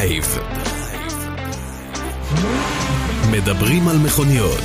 דרייב. מדברים על מכוניות.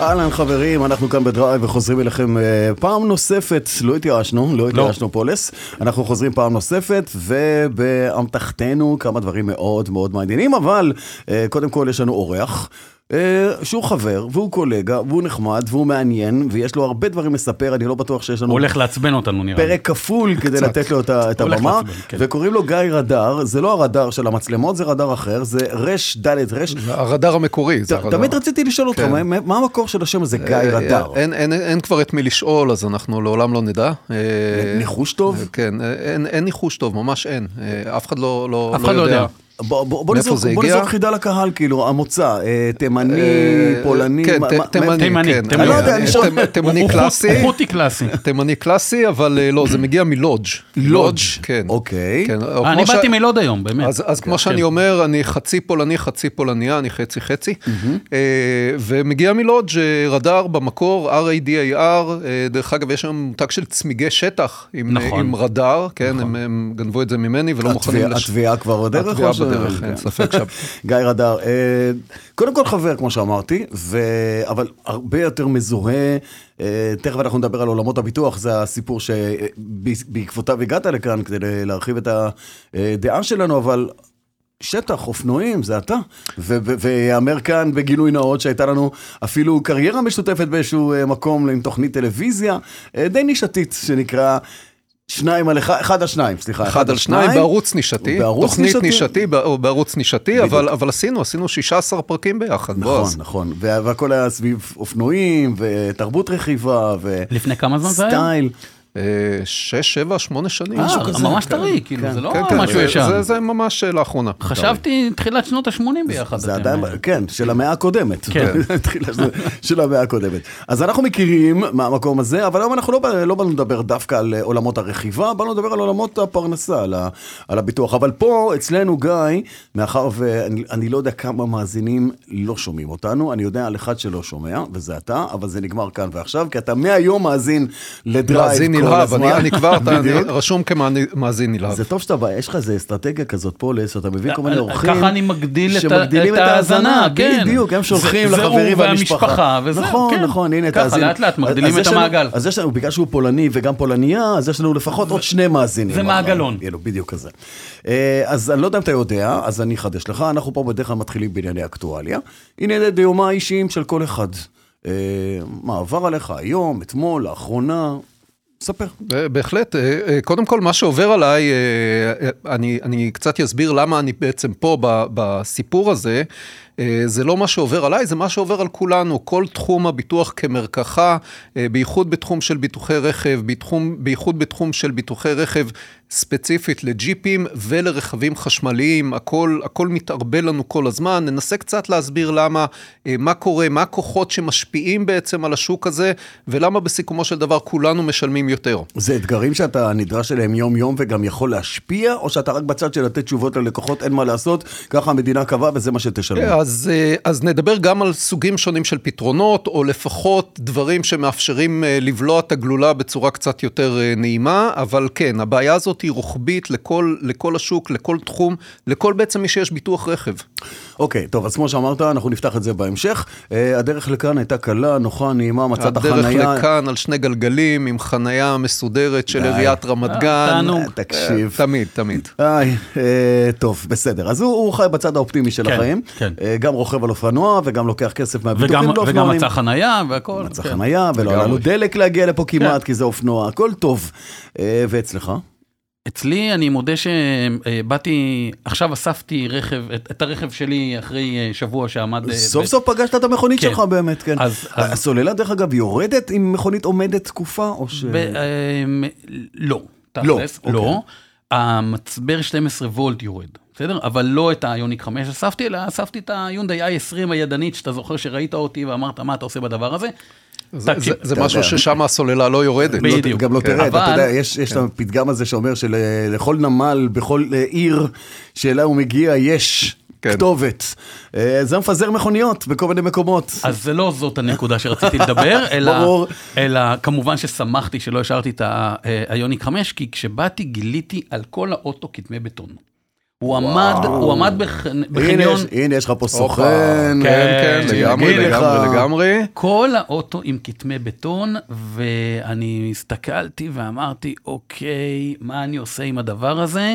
אהלן חברים, אנחנו כאן בדרייב וחוזרים אליכם אה, פעם נוספת, לא התייאשנו, לא התייאשנו פולס, אנחנו חוזרים פעם נוספת ובאמתחתנו כמה דברים מאוד מאוד מעניינים, אבל אה, קודם כל יש לנו אורח. אה, שהוא חבר, והוא קולגה, והוא נחמד, והוא מעניין, ויש לו הרבה דברים לספר, אני לא בטוח שיש לנו הוא הולך לעצבן אותנו נראה לי. פרק כפול כדי לתת לו את הבמה, לעצבן, כן. וקוראים לו גיא רדאר, זה לא הרדאר של המצלמות, זה רדאר אחר, זה רש ד' רש. הרדאר המקורי, זה הרדאר. תמיד רציתי לשאול אותך, כן. מה- המקור של השם הזה, גיא רדאר? אין, אין, אין כבר את מי לשאול, אז אנחנו לעולם לא נדע. אה, ניחוש טוב? כן, אה, אין, אין ניחוש טוב, ממש אין. אה, אף אחד לא, לא, אף אחד לא יודע. בוא, בוא, בוא, נזרוק, חידה לקהל, כאילו, המוצא, אה, תימני, אה, פולני, כן, מה- ת- מה- תימני, תימני, כן. לא קלאסי. הוא חוטי קלאסי. תימני קלאסי, אבל אה, לא, זה מגיע מלודג'. לודג', כן. אוקיי. כן, אה, אני באתי מלוד היום, באמת. אז, אז כמו כן. שאני אומר, אני חצי פולני, חצי פולניה, אני חצי חצי. אה, ומגיע מלודג' רדאר במקור, R-A-D-A-R, דרך אגב, יש שם מותג של צמיגי שטח עם, נכון. רדאר, כן, הם, הם גנבו את זה ממני ולא מוכנים... התביעה- התביעה כבר בדרך? ש- בדרך, כן. אין ספק שם. גיא רדאר, אה, קודם כל חבר, כמו שאמרתי, ו... אבל הרבה יותר מזוהה. אה, תכף אנחנו נדבר על עולמות הביטוח, זה הסיפור שבעקבותיו הגעת לכאן כדי להרחיב את הדעה שלנו, אבל שטח, אופנועים, זה אתה. ויאמר כאן בגילוי נאות שהייתה לנו אפילו קריירה משותפת באיזשהו אה, מקום עם תוכנית טלוויזיה, אה, די נישתית, שנקרא שניים על אחד, אחד על שניים, סליחה. אחד על שניים בערוץ נישתי, בערוץ תוכנית נישתי. נישתי, בע- או בערוץ נישתי, אבל, אבל עשינו, עשינו 16 פרקים ביחד, נכון, בועז. נכון, וה- והכל היה סביב אופנועים ותרבות רכיבה לפני כמה זמן זה היה? וסטייל. אה, שש, שבע, שמונה שנים. אה, משהו כזה. ממש כן, טרי, כאילו, כן. זה לא כן, כן, משהו זה- ישן. זה, ממש לאחרונה. חשבתי תחילת שנות ה-80 ביחד. זה עדיין, אה, כן, של המאה הקודמת. כן. של- המאה הקודמת. אז אנחנו מכירים מהמקום הזה, אבל היום אנחנו לא לא באנו לדבר דווקא על עולמות הרכיבה, באנו לדבר על עולמות הפרנסה, על הביטוח. אבל פה, אצלנו, גיא, מאחר ואני אני לא יודע כמה מאזינים לא שומעים אותנו, אני יודע על אחד שלא שומע, וזה אתה, אבל זה נגמר כאן ועכשיו, כי אתה מהיום מאזין לדרייב נלהב. אני, אני כבר, אתה, אני. רשום כמאזין נלהב. זה טוב שאתה בא, יש לך איזה אסטרטגיה כזאת פה, שאתה מביא כל מיני אה, אורחים. ככה אני מגדיל את ההאזנה, כן. בדיוק, הם שולחים לחברים והמשפחה. נכון, כן. נכון, הנה, ככה, תאזין. לאט לאט מגדילים את המעגל. אז יש לנו, בגלל שהוא פולני וגם פולניה, אז יש לנו לפחות עוד שני מאזינים. זה מעגלון. בדיוק כזה. אה, אז אני לא יודע אם אתה יודע, אז אני אחדש לך, אנחנו פה בדרך כלל מתחילים בענייני אקטואליה. ענייני דיומה האישיים של כל אחד. אה, מה עבר עליך היום, אתמול, לאחרונה? ספר. בהחלט, אה, אה, קודם כל מה שעובר עליי, אה, אני, אני קצת אסביר למה אני בעצם פה בסיפור הזה, זה לא מה שעובר עליי, זה מה שעובר על כולנו, כל תחום הביטוח כמרקחה, אה, בייחוד בתחום של ביטוחי רכב, בתחום, בייחוד בתחום של ביטוחי רכב ספציפית לג'יפים ולרכבים חשמליים, הכל, הכל מתערבל לנו כל הזמן, ננסה קצת להסביר למה, אה, מה קורה, מה הכוחות שמשפיעים בעצם על השוק הזה, ולמה בסיכומו של דבר כולנו משלמים יותר. זה אתגרים שאתה נדרש אליהם יום-יום וגם יכול להשפיע, או שאתה רק בצד של לתת תשובות ללקוחות, אין מה לעשות, ככה המדינה קבעה וזה מה שתשלמו. אז, אה, אז נדבר גם על סוגים שונים של פתרונות, או לפחות דברים שמאפשרים אה, לבלוע את הגלולה בצורה קצת יותר אה, נעימה, אבל כן, הבעיה הזאת היא רוחבית לכל, לכל השוק, לכל תחום, לכל בעצם מי שיש ביטוח רכב. אוקיי, טוב, אז כמו שאמרת, אנחנו נפתח את זה בהמשך. אה, הדרך לכאן הייתה קלה, נוחה, נעימה, מצאת הדרך החנייה. לכאן על שני גלגלים, עם חנייה מסודרת של. עיריית רמת גן. תענוג. אה, תקשיב. תמיד, תמיד. איי, טוב, בסדר. אז הוא, הוא חי בצד האופטימי של כן, החיים. כן. אה, גם רוכב על אופנוע וגם לוקח כסף מהביטוחים וגם- וגם לאופנועים. מצא חניה והכל. מצא כן. חנייה, ולא היה לו. דלק להגיע לפה כמעט, כן. כי זה אופנוע, הכל טוב. אה, ואצלך? אצלי, אני מודה שבאתי, עכשיו אספתי רכב, את, את הרכב שלי אחרי אה, שבוע שעמד... אה, סוף ב- סוף פגשת את המכונית כן. שלך באמת, כן. אז- אז- הסוללה, דרך אגב, יורדת אם מכונית עומדת תקופה, או ש... ב- לא, לא, תכלס, אוקיי. לא. המצבר 12 וולט יורד, בסדר? אבל לא את היוניק 5 אספתי, אלא אספתי את היונדאי i20 הידנית, שאתה זוכר שראית אותי ואמרת, מה אתה עושה בדבר הזה? זה, זה, זה אתה משהו יודע. ששם הסוללה לא יורדת. לא, בדיוק. גם לא כן. תרד, אתה אבל- יודע, יש יש את הפתגם הזה שאומר שלכל נמל, בכל אה, עיר שאליה הוא מגיע, יש כן. כתובת. אה, זה מפזר מכוניות בכל מיני מקומות. אז זה לא זאת הנקודה שרציתי לדבר, אלא, ברור. אלא כמובן ששמחתי שלא השארתי את האיוניק 5, כי כשבאתי גיליתי על כל האוטו כתמי בטון. הוא עמד, הוא עמד בח- הנה בחניון, יש- הנה, יש לך פה סוכן. כן, כן, לגמרי, שיגיד לך. לגמרי, לגמרי. כל האוטו עם כתמי בטון, ואני הסתכלתי ואמרתי, אוקיי, מה אני עושה עם הדבר הזה?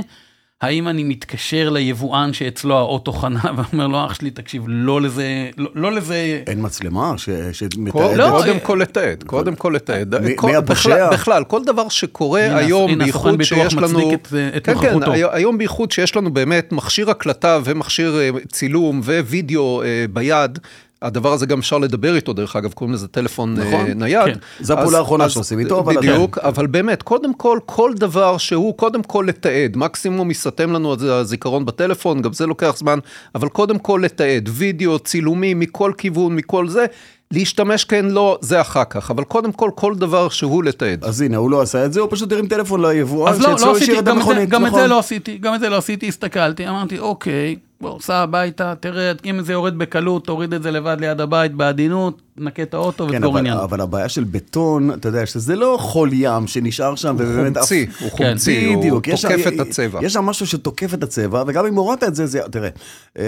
האם אני מתקשר ליבואן שאצלו האוטו חנה ואומר לו, אח שלי, תקשיב, לא לזה, לא, לא לזה... אין מצלמה ש- קוד- שמתעדת? לא, קודם כל לתעד, קודם כל לתעד. מי- כל- מי הפושע? בכלל- בכלל, כל דבר שקורה הנה, היום, הנה, הסוכן בייחוד ביטוח שיש לנו... מצדיק את, אה, את כן, כן, נוכחותו. הי- היום בייחוד שיש לנו באמת מכשיר הקלטה ומכשיר אה, צילום ווידאו אה, ביד. הדבר הזה גם אפשר לדבר איתו, דרך אגב, קוראים לזה טלפון אה, נכון, נייד. כן. זו הפעולה האחרונה שעושים איתו, אבל בדיוק, אבל באמת, קודם כל, כל דבר שהוא קודם כל לתעד, מקסימום יסתם לנו את הזיכרון בטלפון, גם זה לוקח זמן, אבל קודם כל לתעד, וידאו, צילומים מכל כיוון, מכל זה, להשתמש כן, לא, זה אחר כך, אבל קודם כל, כל דבר שהוא לתעד. אז הנה, הוא לא עשה את זה, הוא פשוט הרים טלפון ליבואן אז לא, לא עשיתי, את גם, את זה, המכונית. גם את נכון. זה לא עשיתי, גם את זה לא עשיתי, הסתכלתי, אמרתי, אוקיי, בוא, סע הביתה, תרד, אם זה יורד בקלות, תוריד את זה לבד ליד הבית, בעדינות, נקה את האוטו כן, ותגור אבל, עניין. אבל הבעיה של בטון, אתה יודע, שזה לא חול ים שנשאר שם, הוא ובאמת... חומצי, אף- הוא כן. חומצי, הוא בדיוק, יש- תוקף את הצבע. יש שם משהו שתוקף את הצבע, וגם אם הורדת את זה, זה... תראה, אה,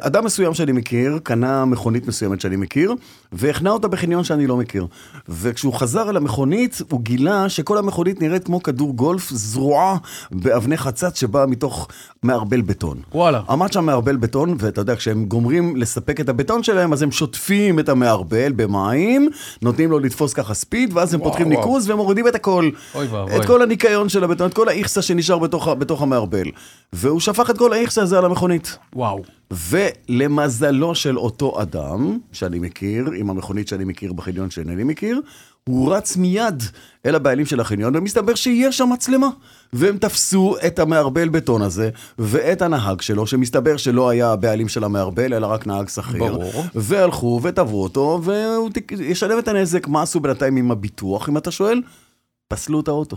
אדם מסוים שאני מכיר, קנה מכונית מסוימת שאני מכיר, והחנה אותה בחניון שאני לא מכיר. וכשהוא חזר אל המכונית, הוא גילה שכל המכונית נראית כמו כדור גולף זרועה באבני חצץ שבאה מתוך מערבל בטון. וואלה. עמד שם מערבל בטון, ואתה יודע, כשהם גומרים לספק את הבטון שלהם, אז הם שוטפים את המערבל במים, נותנים לו לתפוס ככה ספיד, ואז הם פותחים וואו. ניקוז ומורידים את הכל. אוי ואבוי. את כל הניקיון של הבטון, את כל האיכסה שנשאר בתוך, בתוך המערבל. והוא שפך את כל האיכסה הזה על המכונית. וואו. ולמזלו של אותו אדם, שאני מכיר, עם המכונית שאני מכיר בחניון שאינני מכיר, הוא רץ מיד אל הבעלים של החניון, ומסתבר שיש שם מצלמה. והם תפסו את המערבל בטון הזה, ואת הנהג שלו, שמסתבר שלא היה הבעלים של המערבל, אלא רק נהג שכיר. ברור. והלכו ותבעו אותו, והוא ישלם את הנזק. מה עשו בינתיים עם הביטוח, אם אתה שואל? פסלו את האוטו.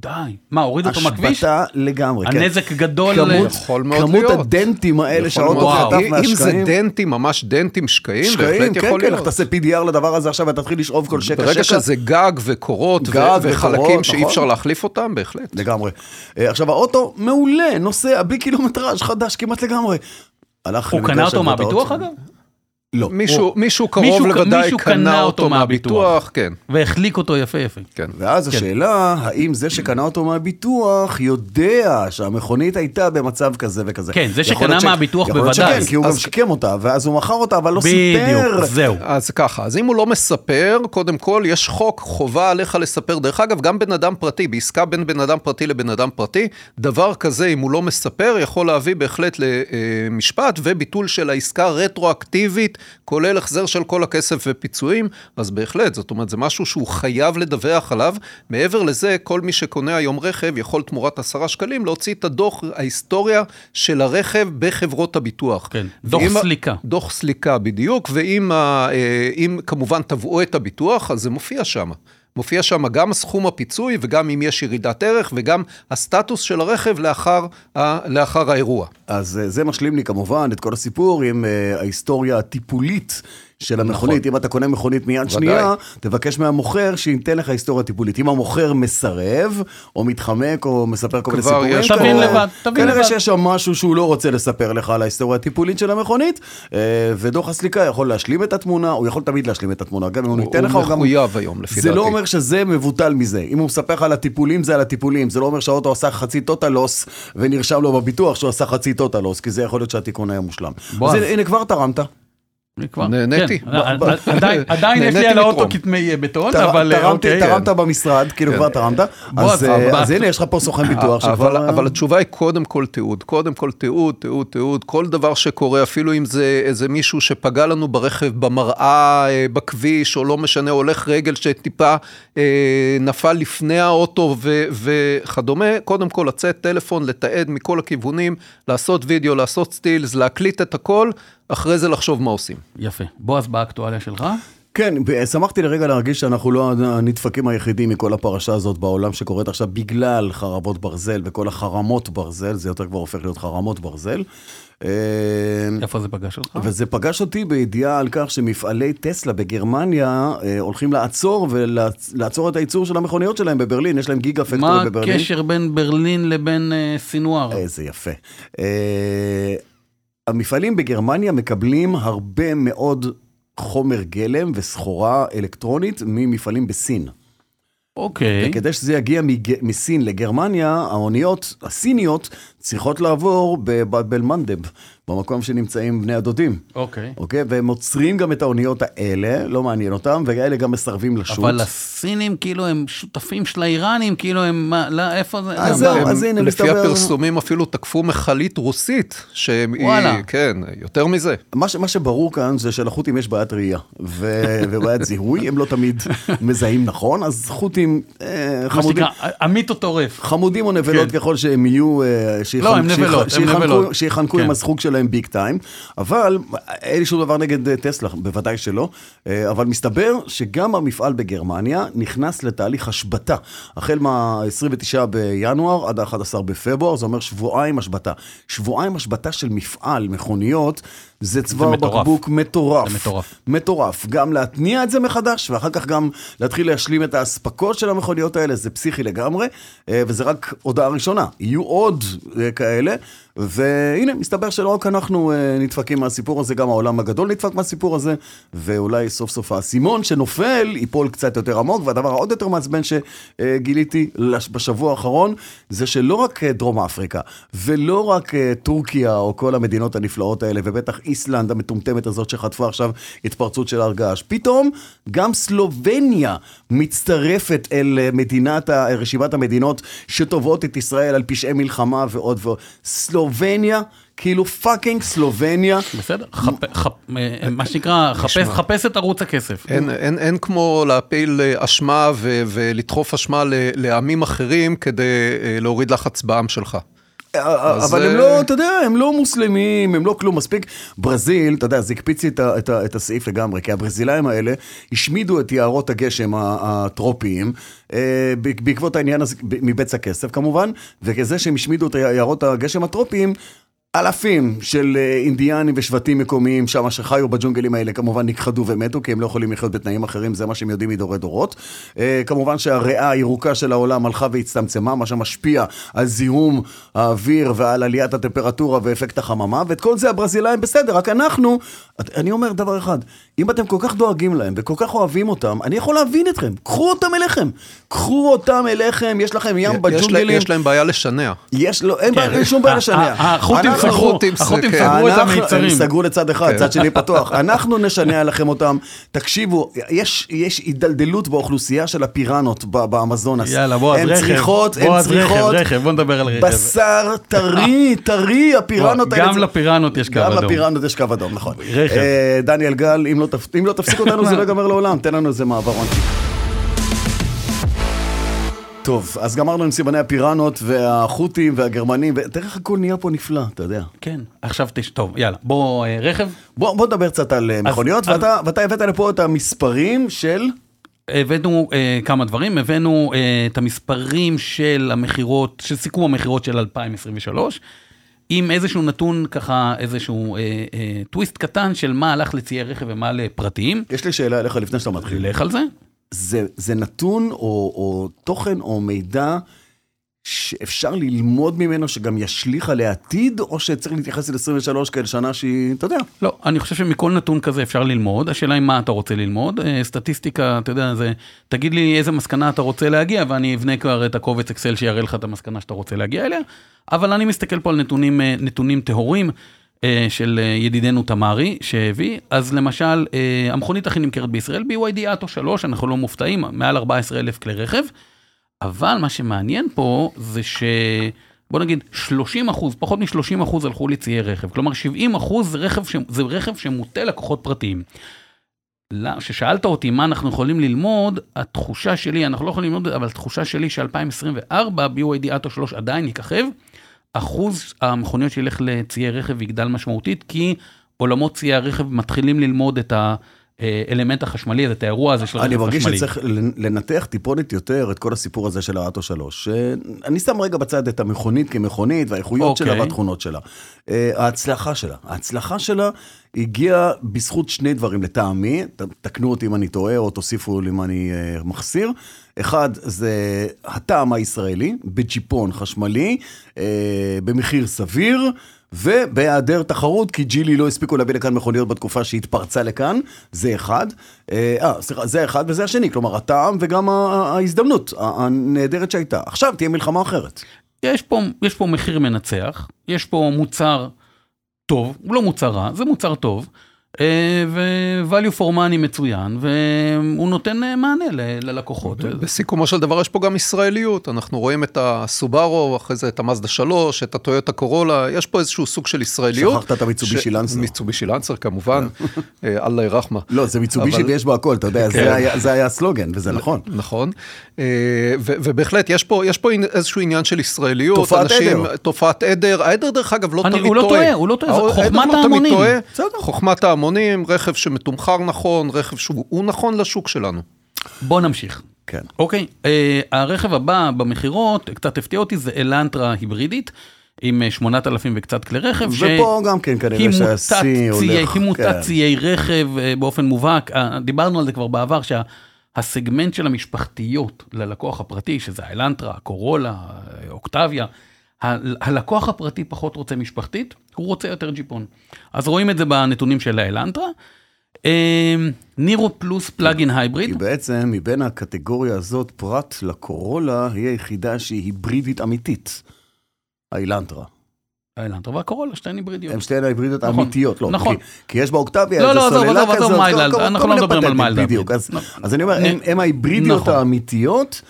די. מה, הוריד אותו מהכביש? השבתה לגמרי, כן. הנזק גדול. כמות, יכול מאוד כמות להיות. הדנטים האלה שהאוטו חטף להיות. אם- זה מהשקעים. דנטים, ממש דנטים שקעים, שקעים, בהחלט כן, יכול כן, לך. תעשה PDR לדבר הזה עכשיו ותתחיל לשאוב כל שקע ברגע שקע. שזה גג וקורות ו- גג וחלקים וקורות, שאי נכון. אפשר להחליף אותם, בהחלט. לגמרי. אה, עכשיו, האוטו מעולה, נוסע בלי קילומטראז' חדש כמעט לגמרי. הוא קנה אותו מהביטוח. אגב? לא. מישהו, מישהו קרוב מישהו- לוודאי מישהו קנה אותו מהביטוח, כן, והחליק אותו יפה יפה. כן. ואז השאלה, האם זה שקנה אותו מהביטוח יודע שהמכונית הייתה במצב כזה וכזה. כן, זה שקנה ש- מהביטוח יכול להיות בוודאי. שכן, כי הוא גם אז- שיקם אותה, ואז הוא מכר אותה, אבל לא סיפר. בדיוק, זהו. אז ככה, אז אם הוא לא מספר, קודם כל יש חוק, חובה עליך לספר. דרך אגב, גם בן אדם פרטי, בעסקה בין בן אדם פרטי לבן אדם פרטי, דבר כזה, אם הוא לא מספר, יכול להביא בהחלט למשפט וביטול של העסקה רטרואקטיבית, כולל החזר של כל הכסף ופיצויים, אז בהחלט, זאת אומרת, זה משהו שהוא חייב לדווח עליו. מעבר לזה, כל מי שקונה היום רכב יכול תמורת עשרה שקלים להוציא את הדוח, ההיסטוריה של הרכב בחברות הביטוח. כן, דוח ואם סליקה. דוח סליקה בדיוק, ואם אה, כמובן תבעו את הביטוח, אז זה מופיע שם. מופיע שם גם סכום הפיצוי וגם אם יש ירידת ערך וגם הסטטוס של הרכב לאחר, ה- לאחר האירוע. אז אה, זה משלים לי כמובן את כל הסיפור עם אה, ההיסטוריה הטיפולית של המכונית. אם אתה קונה מכונית מיד ודאי. שנייה, תבקש מהמוכר שייתן לך היסטוריה טיפולית. אם המוכר מסרב, או מתחמק, או מספר כל מיני סיפורים, תבין כנראה- לבד, תבין כנראה לבד. שיש שם משהו שהוא לא רוצה לספר לך על ההיסטוריה הטיפולית של המכונית, אה, ודוח הסליקה יכול להשלים את התמונה, הוא יכול תמיד להשלים את התמונה, גם אם הוא ייתן לך, הוא גם... היום, לפי זה דעתי. לא אומר שזה מבוטל מזה. אם הוא מספר לך על הטיפולים, זה על הטיפולים. זה לא אומר שהאוטו עשה חצי טוטלוס, ונרשם לו בביטוח שהוא עשה חצי טוטלוס, כי זה יכול להיות שהתיקון היה מושלם. אז הנה, כבר תרמת. נהניתי. כן, ב- עדיין- יש לי על האוטו. כתמי בטון, תר- אבל אה, אוקיי. תרמת במשרד, כאילו כבר תרמת. אז, אה, אז הנה, יש לך פה סוכן ביטוח אבל, התשובה היא קודם כל תיעוד, קודם כל תיעוד, תיעוד, תיעוד, כל דבר שקורה, אפילו אם זה איזה מישהו שפגע לנו ברכב במראה, אה, בכביש, או לא משנה, הולך רגל שטיפה אה, נפל לפני האוטו וכדומה, קודם כל לצאת טלפון, לתעד מכל הכיוונים, לעשות וידאו, לעשות סטילס, להקליט את הכל, אחרי זה לחשוב מה עושים. יפה. בועז, באקטואליה שלך? כן, שמחתי לרגע להרגיש שאנחנו לא הנדפקים היחידים מכל הפרשה הזאת בעולם שקורית עכשיו בגלל חרבות ברזל וכל החרמות ברזל, זה יותר כבר הופך להיות חרמות ברזל. אה, איפה זה פגש אותך? וזה פגש אותי בידיעה על כך שמפעלי טסלה בגרמניה אה, הולכים לעצור ולעצור את הייצור של המכוניות שלהם בברלין, יש להם גיגה מה פקטורי בברלין. הקשר בין ברלין לבין אה, סינואר? איזה יפה. המפעלים בגרמניה מקבלים הרבה מאוד חומר גלם וסחורה אלקטרונית ממפעלים בסין. אוקיי. וכדי שזה יגיע מג... מסין לגרמניה, האוניות הסיניות צריכות לעבור בבאב מנדב, במקום שנמצאים בני הדודים. אוקיי. אוקיי? והם עוצרים גם את האוניות האלה, לא מעניין אותם, ואלה גם מסרבים לשוט. אבל הסינים כאילו הם שותפים של האיראנים, כאילו הם, מה, לא, איפה זה? אז לא, זהו, מה? אז הנה, לפי מסתבר- הפרסומים אפילו תקפו מכלית רוסית, שהיא, וואלה. כן, יותר מזה. מה, ש, מה שברור כאן זה שלחות'ים יש בעיית ראייה ו, ובעיית זיהוי, הם לא תמיד מזהים נכון, אז חות'ים אה, מה חמודים, שנקרא, עמית או טורף. חמודים או נבלות כן. ככל שהם יהיו, אה, שיחנ- לא, הם נבלות, הם שיחנקו- נבלות. שיחנקו כן. עם הזכוג שלהם ביג טיים, אבל אין לי שום דבר נגד אה, טסלה, בוודאי שלא, אה, אבל מסתבר שגם המפעל בגרמניה נכנס לתהליך השבתה, החל מה-29 בינואר עד ה-11 בפברואר, זה אומר שבועיים השבתה. שבועיים השבתה של מפעל מכוניות, זה צוואר. בקבוק מטורף. זה מטורף. מטורף. גם להתניע את זה מחדש, ואחר כך גם להתחיל להשלים את האספקות של המכוניות האלה, זה פסיכי לגמרי, אה, וזה רק הודעה ראשונה. יהיו עוד אה, כאלה, והנה, מסתבר שלא רק אנחנו אה, נדפקים מהסיפור הזה, גם העולם הגדול נדפק מהסיפור הזה, ואולי סוף סוף האסימון שנופל ייפול קצת יותר עמוק, והדבר העוד יותר מעצבן שגיליתי בשבוע האחרון, זה שלא רק דרום אפריקה, ולא רק טורקיה או כל המדינות הנפלאות האלה, ובטח איסלנד המטומטמת הזאת שחטפה עכשיו התפרצות של הר געש, פתאום גם סלובניה מצטרפת אל אה, מדינת, רשימת המדינות שתובעות את ישראל על פשעי מלחמה ועוד ועוד. סלובניה, כאילו fucking סלובניה. בסדר, אה, מה שנקרא, חפש- את ערוץ הכסף. אין, כמו להפיל אה, אשמה ולדחוף אשמה לעמים אחרים כדי להוריד לחץ בעם שלך. אז, אבל הם אה, לא, אתה יודע, הם לא מוסלמים, הם לא כלום. מספיק, ברזיל, אתה יודע, זה הקפיץ לי את, הסעיף לגמרי, כי הברזילאים האלה השמידו את יערות הגשם הטרופיים, אה, בעקבות העניין הזה, מבצע כסף כמובן, וכזה שהם השמידו את יערות הגשם הטרופיים, אלפים של אה, אינדיאנים ושבטים מקומיים שם שחיו בג'ונגלים האלה כמובן נכחדו ומתו כי הם לא יכולים לחיות בתנאים אחרים, זה מה שהם יודעים מדורי דורות. אה, כמובן שהריאה הירוקה של העולם הלכה והצטמצמה, מה שמשפיע על זיהום האוויר ועל עליית הטמפרטורה ואפקט החממה, ואת כל זה הברזילאים בסדר, רק אנחנו, אני אומר דבר אחד, אם אתם כל כך דואגים להם וכל כך אוהבים אותם, אני יכול להבין אתכם, קחו אותם אליכם, קחו אותם אליכם, יש לכם ים בג'ונגלים, יש להם בעיה לשנע. יש לו, אין בעיה, אין שום בעיה לשנע. ה- ה- החות'ים סגרו, כן. סגרו את המיצרים. הם סגרו לצד אחד, כן. צד שני פתוח. אנחנו נשנע לכם אותם. תקשיבו, יש, יש הידלדלות באוכלוסייה של הפיראנות ב- באמזונס. יאללה, בועז, הן רכב. צריכות, הן בועז, רכב, צריכות רכב, בוא נדבר על רכב. בשר טרי, טרי, הפיראנות האלה. גם לפיראנות יש קו גם אדום. לפיראנות יש קו אדום, נכון. רכב. אה, דניאל גל, אם לא אם לא תפסיק אותנו זה לא ייגמר לעולם, תן לנו איזה מעברון. טוב, אז גמרנו עם סימני הפיראנות והחות'ים והגרמנים, ותראה איך הכל נהיה פה נפלא, אתה יודע. כן, עכשיו תש... טוב, יאללה, בוא, אה, רכב. בוא, בוא נדבר קצת על אה, מכוניות, אז- ואתה, ואתה הבאת לפה את המספרים של... הבאנו אה, כמה דברים, הבאנו אה, את המספרים של המכירות, של סיכום המכירות של 2023, עם איזשהו נתון ככה, איזשהו אה, אה, טוויסט קטן של מה הלך לציי רכב ומה לפרטיים. יש לי שאלה אליך לפני שאתה מתחיל. לך על זה. זה, זה נתון או, או תוכן או מידע שאפשר ללמוד ממנו, שגם ישליך על העתיד, או שצריך להתייחס ל-23 כאל שנה שהיא, אתה יודע, לא, אני חושב שמכל נתון כזה אפשר ללמוד, השאלה היא מה אתה רוצה ללמוד. אה, סטטיסטיקה, אתה יודע, זה, תגיד לי איזה מסקנה אתה רוצה להגיע, ואני אבנה כבר את הקובץ אקסל שיראה לך את המסקנה שאתה רוצה להגיע אליה, אבל אני מסתכל פה על נתונים, אה, נתונים טהורים. אה, של ידידנו תמרי שהביא, אז למשל, המכונית הכי נמכרת בישראל, BYD אטו 3, אנחנו לא מופתעים, מעל 14 אלף כלי רכב, אבל מה שמעניין פה זה ש... בוא נגיד 30 אחוז, פחות מ-30 אחוז הלכו לציי רכב, כלומר 70 אחוז זה רכב, ש... זה רכב שמוטה לקוחות פרטיים. כששאלת אותי מה אנחנו יכולים ללמוד, התחושה שלי, אנחנו לא יכולים ללמוד, אבל התחושה שלי ש-2024 BYD אטו 3 עדיין יככב, אחוז המכוניות שילך לציי רכב יגדל משמעותית, כי עולמות ציי הרכב מתחילים ללמוד את, ה, האלמנט החשמלי הזה, את האירוע הזה של אני רכב מרגיש חשמלי. שצריך לנתח טיפונת יותר את כל הסיפור הזה של האטו 3. אני שם רגע בצד את המכונית כמכונית והאיכויות שלה אוקיי. והתכונות שלה. אה, ההצלחה שלה, ההצלחה שלה הגיעה בזכות שני דברים לטעמי, תקנו אותי אם אני טועה או תוסיפו לי אם אני אה, מחסיר. אחד זה הטעם הישראלי, בג'יפון חשמלי, אה, במחיר סביר. ובהיעדר תחרות, כי ג'ילי לא הספיקו להביא לכאן מכוניות בתקופה שהתפרצה לכאן, זה אחד. אה, אה, סליחה, זה אחד וזה השני, כלומר הטעם וגם ההזדמנות הנהדרת שהייתה. עכשיו תהיה מלחמה אחרת. יש פה, יש פה מחיר מנצח, יש פה מוצר טוב, הוא לא מוצר רע, זה מוצר טוב, ו-value for money מצוין, והוא נותן אה, מענה ל- ללקוחות. בסיכומו של דבר יש פה גם ישראליות, אנחנו רואים את הסובארו, אחרי זה את המאזדה 3, את הטויוטה קורולה, יש פה איזשהו סוג של ישראליות. שכחת את המיצובישי ש- לנסר. מיצובישי לנסר כמובן, אה, אללה ירחמה. לא, זה מיצובישי אבל- ויש בו הכל, אתה יודע, כן. זה היה- זה היה הסלוגן, וזה נכון. נכון, אה, ו- ובהחלט יש פה, יש פה איזשהו עניין של ישראליות. תופעת אנשים- עדר. תופעת עדר, העדר דרך אגב לא אני- תמיד הוא לא טועה. טועה, הוא לא טועה, חוכמת לא תמיד ההמונים. טועה. בסדר. חוכמת ההמונים, רכב שמתומחר נכון, רכב שהוא הוא נכון לשוק שלנו. בוא נמשיך. כן. אוקיי, אה, הרכב הבא במכירות, קצת הפתיע אותי, זה אלנטרה היברידית, עם אה, 8,000 וקצת כלי רכב. ש- ופה גם כן כנראה שהשיא הולך... היא כן. מוטציי רכב אה, באופן מובהק, אה, דיברנו על זה כבר בעבר, שהסגמנט של המשפחתיות ללקוח הפרטי, שזה האלנטרה, הקורולה, אה, אוקטביה, הלקוח הפרטי פחות רוצה משפחתית, הוא רוצה יותר ג'יפון. אז רואים את זה בנתונים של האלנטרה. אה, נירו פלוס plug-in hybrid, בעצם מבין הקטגוריה הזאת, פרט לקורולה, היא היחידה שהיא היברידית אמיתית. האילנטרה. האלנטרה והקורולה, שתיהן היברידיות. הם שתיהן ההיברידיות נכון, האמיתיות, לא. נכון. כי, יש באוקטביה לא, איזה לא, עזוב, סוללה עזוב, עזוב, כזאת, mild, אנחנו לא מדברים על mild בדיוק, אז, לא. אני אומר, הם ההיברידיות נכון. האמיתיות,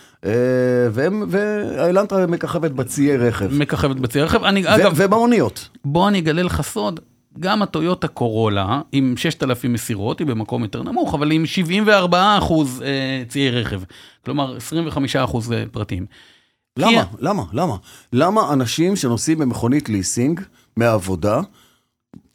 והם- והאילנטרה מככבת בציי רכב. מככבת בצי רכב. אני, ו- אגב, ובמוניות. בוא אני אגלה לך סוד, גם הטויוטה קורולה, עם 6,000 מסירות, היא במקום יותר נמוך, אבל עם 74 אחוז אה, ציי רכב. כלומר, 25 אחוז אה, פרטיים. למה? כי- למה? למה? למה אנשים שנוסעים במכונית ליסינג מהעבודה,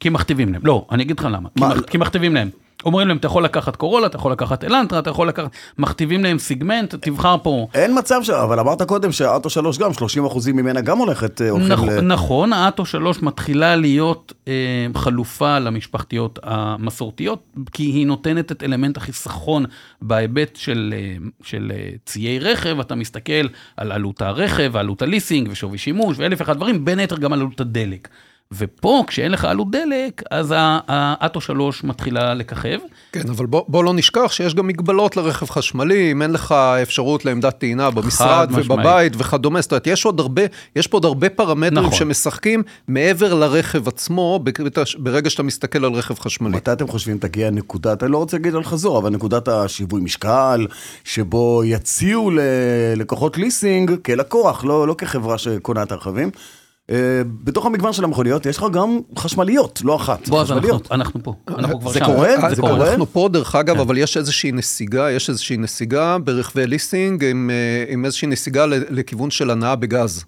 כי מכתיבים להם. לא, אני אגיד לך למה. מה? כי מכתיבים להם. אומרים להם, אתה יכול לקחת קורולה, אתה יכול לקחת אלנטרה, אתה יכול לקחת... מכתיבים להם סיגמנט, תבחר פה. אין מצב ש... אבל אמרת קודם שהאוטו 3 גם, 30 אחוזים ממנה גם הולכת, אה, הולכים נכ, ל... נכון, האטו 3 מתחילה להיות אה, חלופה למשפחתיות המסורתיות, כי היא נותנת את אלמנט החיסכון בהיבט של, אה, של אה, ציי רכב, אתה מסתכל על עלות הרכב, עלות הליסינג ושווי שימוש ואלף ואחד דברים, בין היתר גם על עלות הדלק. ופה, כשאין לך עלות דלק, אז האטו 3 מתחילה לככב. כן, אבל בוא, בוא לא נשכח שיש גם מגבלות לרכב חשמלי, אם אין לך אפשרות לעמדת טעינה במשרד משמעית. ובבית וכדומה, זאת אומרת, יש עוד הרבה, יש פה עוד הרבה פרמטרים נכון. שמשחקים מעבר לרכב עצמו, ברגע שאתה מסתכל על רכב חשמלי. מתי אתם חושבים תגיע נקודת, אני לא רוצה להגיד על חזור, אבל נקודת השיווי משקל, שבו יציעו ללקוחות ליסינג כלקוח, לא, לא כחברה שקונה את הרכבים. אה, בתוך המגוון של המכוניות יש לך גם חשמליות, לא אחת, בוא, אז אנחנו, חשמליות. אנחנו פה, אנחנו כבר זה שם. קורה? זה זה קורה. אנחנו פה דרך אגב, כן. אבל יש איזושהי נסיגה, יש איזושהי נסיגה ברכבי ליסינג, עם, אה, עם איזושהי נסיגה לכיוון של הנעה בגז.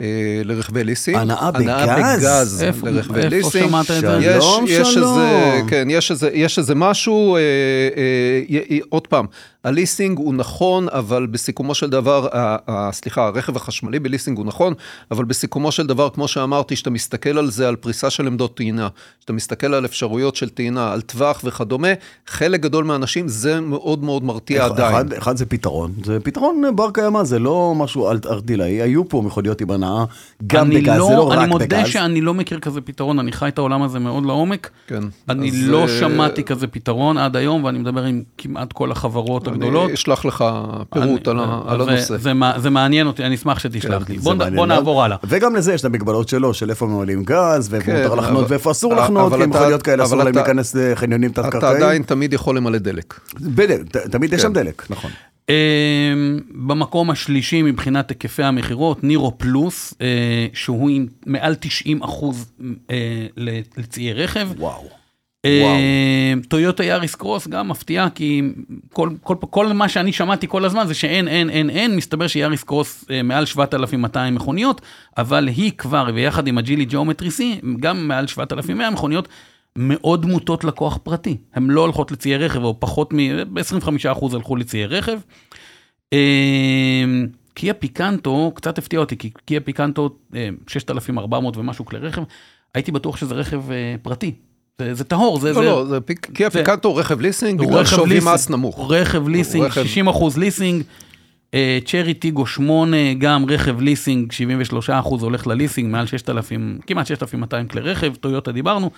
אה, לרכבי ליסינג. הנעה הנעה בגז? בגז איפה- לרכבי איפה ליסינג. שמעת את זה? יש, שלום, יש שלום. איזה, כן, יש איזה, יש איזה משהו, אה, אה, עוד פעם, הליסינג הוא נכון, אבל בסיכומו של דבר, ה- ה- סליחה, הרכב החשמלי בליסינג הוא נכון, אבל בסיכומו של דבר, כמו שאמרתי, שאתה מסתכל על זה, על פריסה של עמדות טעינה, שאתה מסתכל על אפשרויות של טעינה, על טווח וכדומה, חלק גדול מהאנשים זה מאוד מאוד מרתיע עדיין. אחד, אחד זה פתרון, זה פתרון בר קיימא, זה לא משהו ארטילאי, היו פה מכוניות עם הנאה, גם אני בגז, לא, זה לא אני רק מודה בגז. שאני לא מכיר כזה פתרון, אני חי את העולם הזה מאוד לעומק. כן. אני אז, לא אה, שמעתי כזה פתרון עד היום, ואני מדבר עם כמעט כל החברות הגדולות. אני אשלח לך פירוט על, אני- על זה- הנושא. זה, מע- זה מעניין אותי, אני אשמח שתשלח כן, לי. זה בוא, בוא. נעבור הלאה. וגם לזה יש את המגבלות שלו, של איפה ממלאים גז, ואיפה כן, מותר לחנות אבל- ואיפה אסור אבל לחנות, כי אתה- מכוניות כאלה אסור אבל להם אתה- להיכנס לחניונים אתה תת-קרקעיים. עדיין תמיד יכול למלא דלק. בדיוק, תמיד יש כן. שם דלק, נכון. אמ, במקום השלישי מבחינת היקפי המכירות, נירו פלוס, אה, שהוא עם מעל 90 אחוז אה, לציי רכב. וואו. אה, טויוטה יאריס קרוס גם מפתיעה, כי כל, כל, כל מה שאני שמעתי כל הזמן זה שאין, אין, אין, אין, מסתבר שיאריס קרוס אה, מעל 7,200 מכוניות, אבל היא כבר, ויחד עם הג'ילי ג'אומטרי C, גם מעל 7,100 מכוניות, מאוד מוטות לקוח פרטי. הן לא הולכות לציי רכב, או פחות מ... ב-25% הלכו לציי רכב. אה, קיה פיקנטו, קצת הפתיע אותי, כי קיה פיקנטו, אה, 6,400 ומשהו כלי רכב, הייתי בטוח שזה רכב אה, פרטי. זה, זה טהור, זה... לא, זה... לא, זה פיק- קיה זה- פיקנטו רכב ליסינג הוא בגלל שווי מס נמוך. רכב ליסינג, רכב- 60 אחוז ליסינג. אה, צ'רי טיגו 8, גם רכב ליסינג, 73 אחוז הולך לליסינג, מעל 6,000, כמעט 6,200 כלי רכב, טויוטה דיברנו.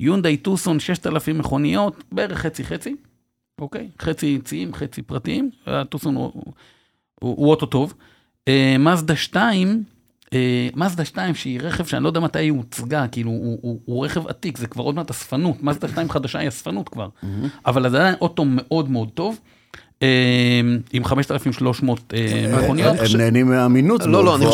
יונדאי טוסון 6,000 מכוניות, בערך חצי חצי, אוקיי? חצי ציים, חצי פרטיים, הטוסון הוא, הוא, הוא אוטו טוב. אה, מזדה 2, אה, מזדה 2 שהיא רכב שאני לא יודע מתי היא הוצגה, כאילו הוא, הוא, הוא רכב עתיק, זה כבר עוד מעט אספנות, מזדה 2 חדשה היא אספנות כבר, אבל זה עדיין אוטו מאוד מאוד טוב, אה, עם 5,300 אה, מכוניות. הם נהנים מהאמינות. לא, לא, אני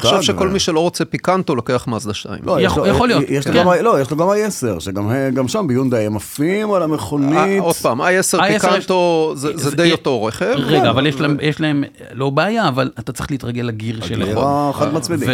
חושב שכל מי שלא רוצה פיקנטו לוקח מזדה 2. לא, יש יכול- להיות, כן. לא, יש לו גם ה-10, שגם גם שם ביונדאי הם עפים על אה, המכונית. עוד פעם, i10 i10 פיקנטו זה די אותו רכב. רגע, אבל יש להם, יש להם, לא בעיה, אבל אתה צריך להתרגל לגיר שלהם. גירה חד מצמידי.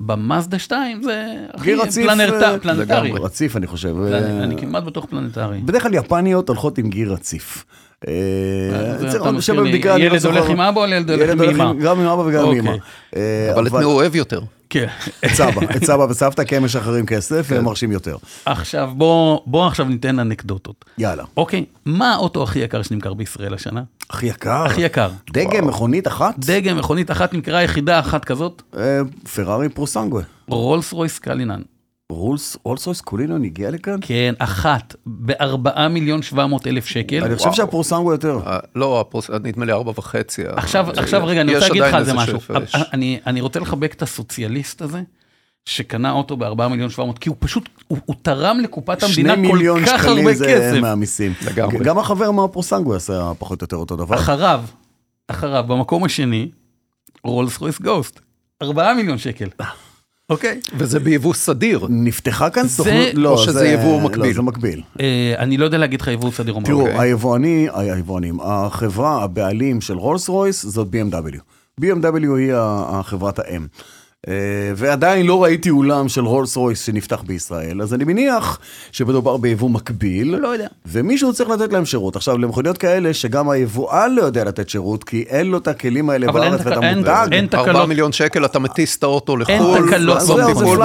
ובמאזדה 2 זה הכי גיר רציף, פלנרט- אה, פלנטרי. רציף אני חושב. אני- אה, כמעט בטוח פלנטרי. בדרך כלל יפניות הולכות עם גיר רציף. אה, בבדיקה, אני לא ילד הולך. עם אבא או ילד הולך ילד עם אמא? גם עם אבא וגם עם אוקיי. אמא. אה, אבל את מי הוא אוהב יותר? כן. את סבא, את סבא וסבתא, כי הם משחררים כסף והם מרשים יותר. עכשיו בוא, בוא עכשיו ניתן אנקדוטות. יאללה. אוקיי, מה האוטו הכי יקר שנמכר בישראל השנה? הכי יקר. הכי יקר. דגם, מכונית אחת? דגם, מכונית אחת נמכרה יחידה אחת כזאת, אה, פרארי פורוסנגואה. רולס רויס קולינאן. רולס, רולס רויס קולינאן הגיע לכאן? כן, אחת, בארבעה מיליון שבע מאות אלף שקל. אני חושב שהפורוסנגואה יותר. אה, לא, נדמה לי ארבע וחצי. עכשיו, אה, עכשיו רגע, אני רוצה להגיד לך על זה משהו. אני, אני רוצה לחבק את הסוציאליסט הזה, שקנה אוטו בארבעה מיליון שבע מאות, כי הוא פשוט, הוא, הוא תרם לקופת המדינה שני כל מיליון כך הרבה שקלים זה כסף. מהמיסים. לגמרי. גם החבר מהפורוסנגואה עשה פחות או יותר אותו דבר. אחריו, אחריו, במקום השני, רולס רויס גוסט. ארבעה מיליון שקל. אוקיי. וזה ביבוא סדיר. נפתחה כאן זה- סוכנות, לא, או שזה זה- יבוא לא, מקביל? זה מקביל. אה, אני לא יודע להגיד לך יבוא סדיר או מה. תראו, אוקיי. היבואני, היבואנים, החברה, הבעלים של רולס רויס זאת BMW. BMW היא ה- החברת האם. אה, ועדיין לא ראיתי אולם של רולס רויס שנפתח בישראל, אז אני מניח שמדובר ביבוא מקביל. לא יודע. ומישהו צריך לתת להם שירות. עכשיו, למכוניות כאלה שגם היבואן לא יודע לתת שירות, כי אין לו את הכלים האלה בארץ ואתה אין- מודאג. אין תקלות. ארבעה מיליון שקל, אתה מטיס את האוטו לחו"ל, תקלות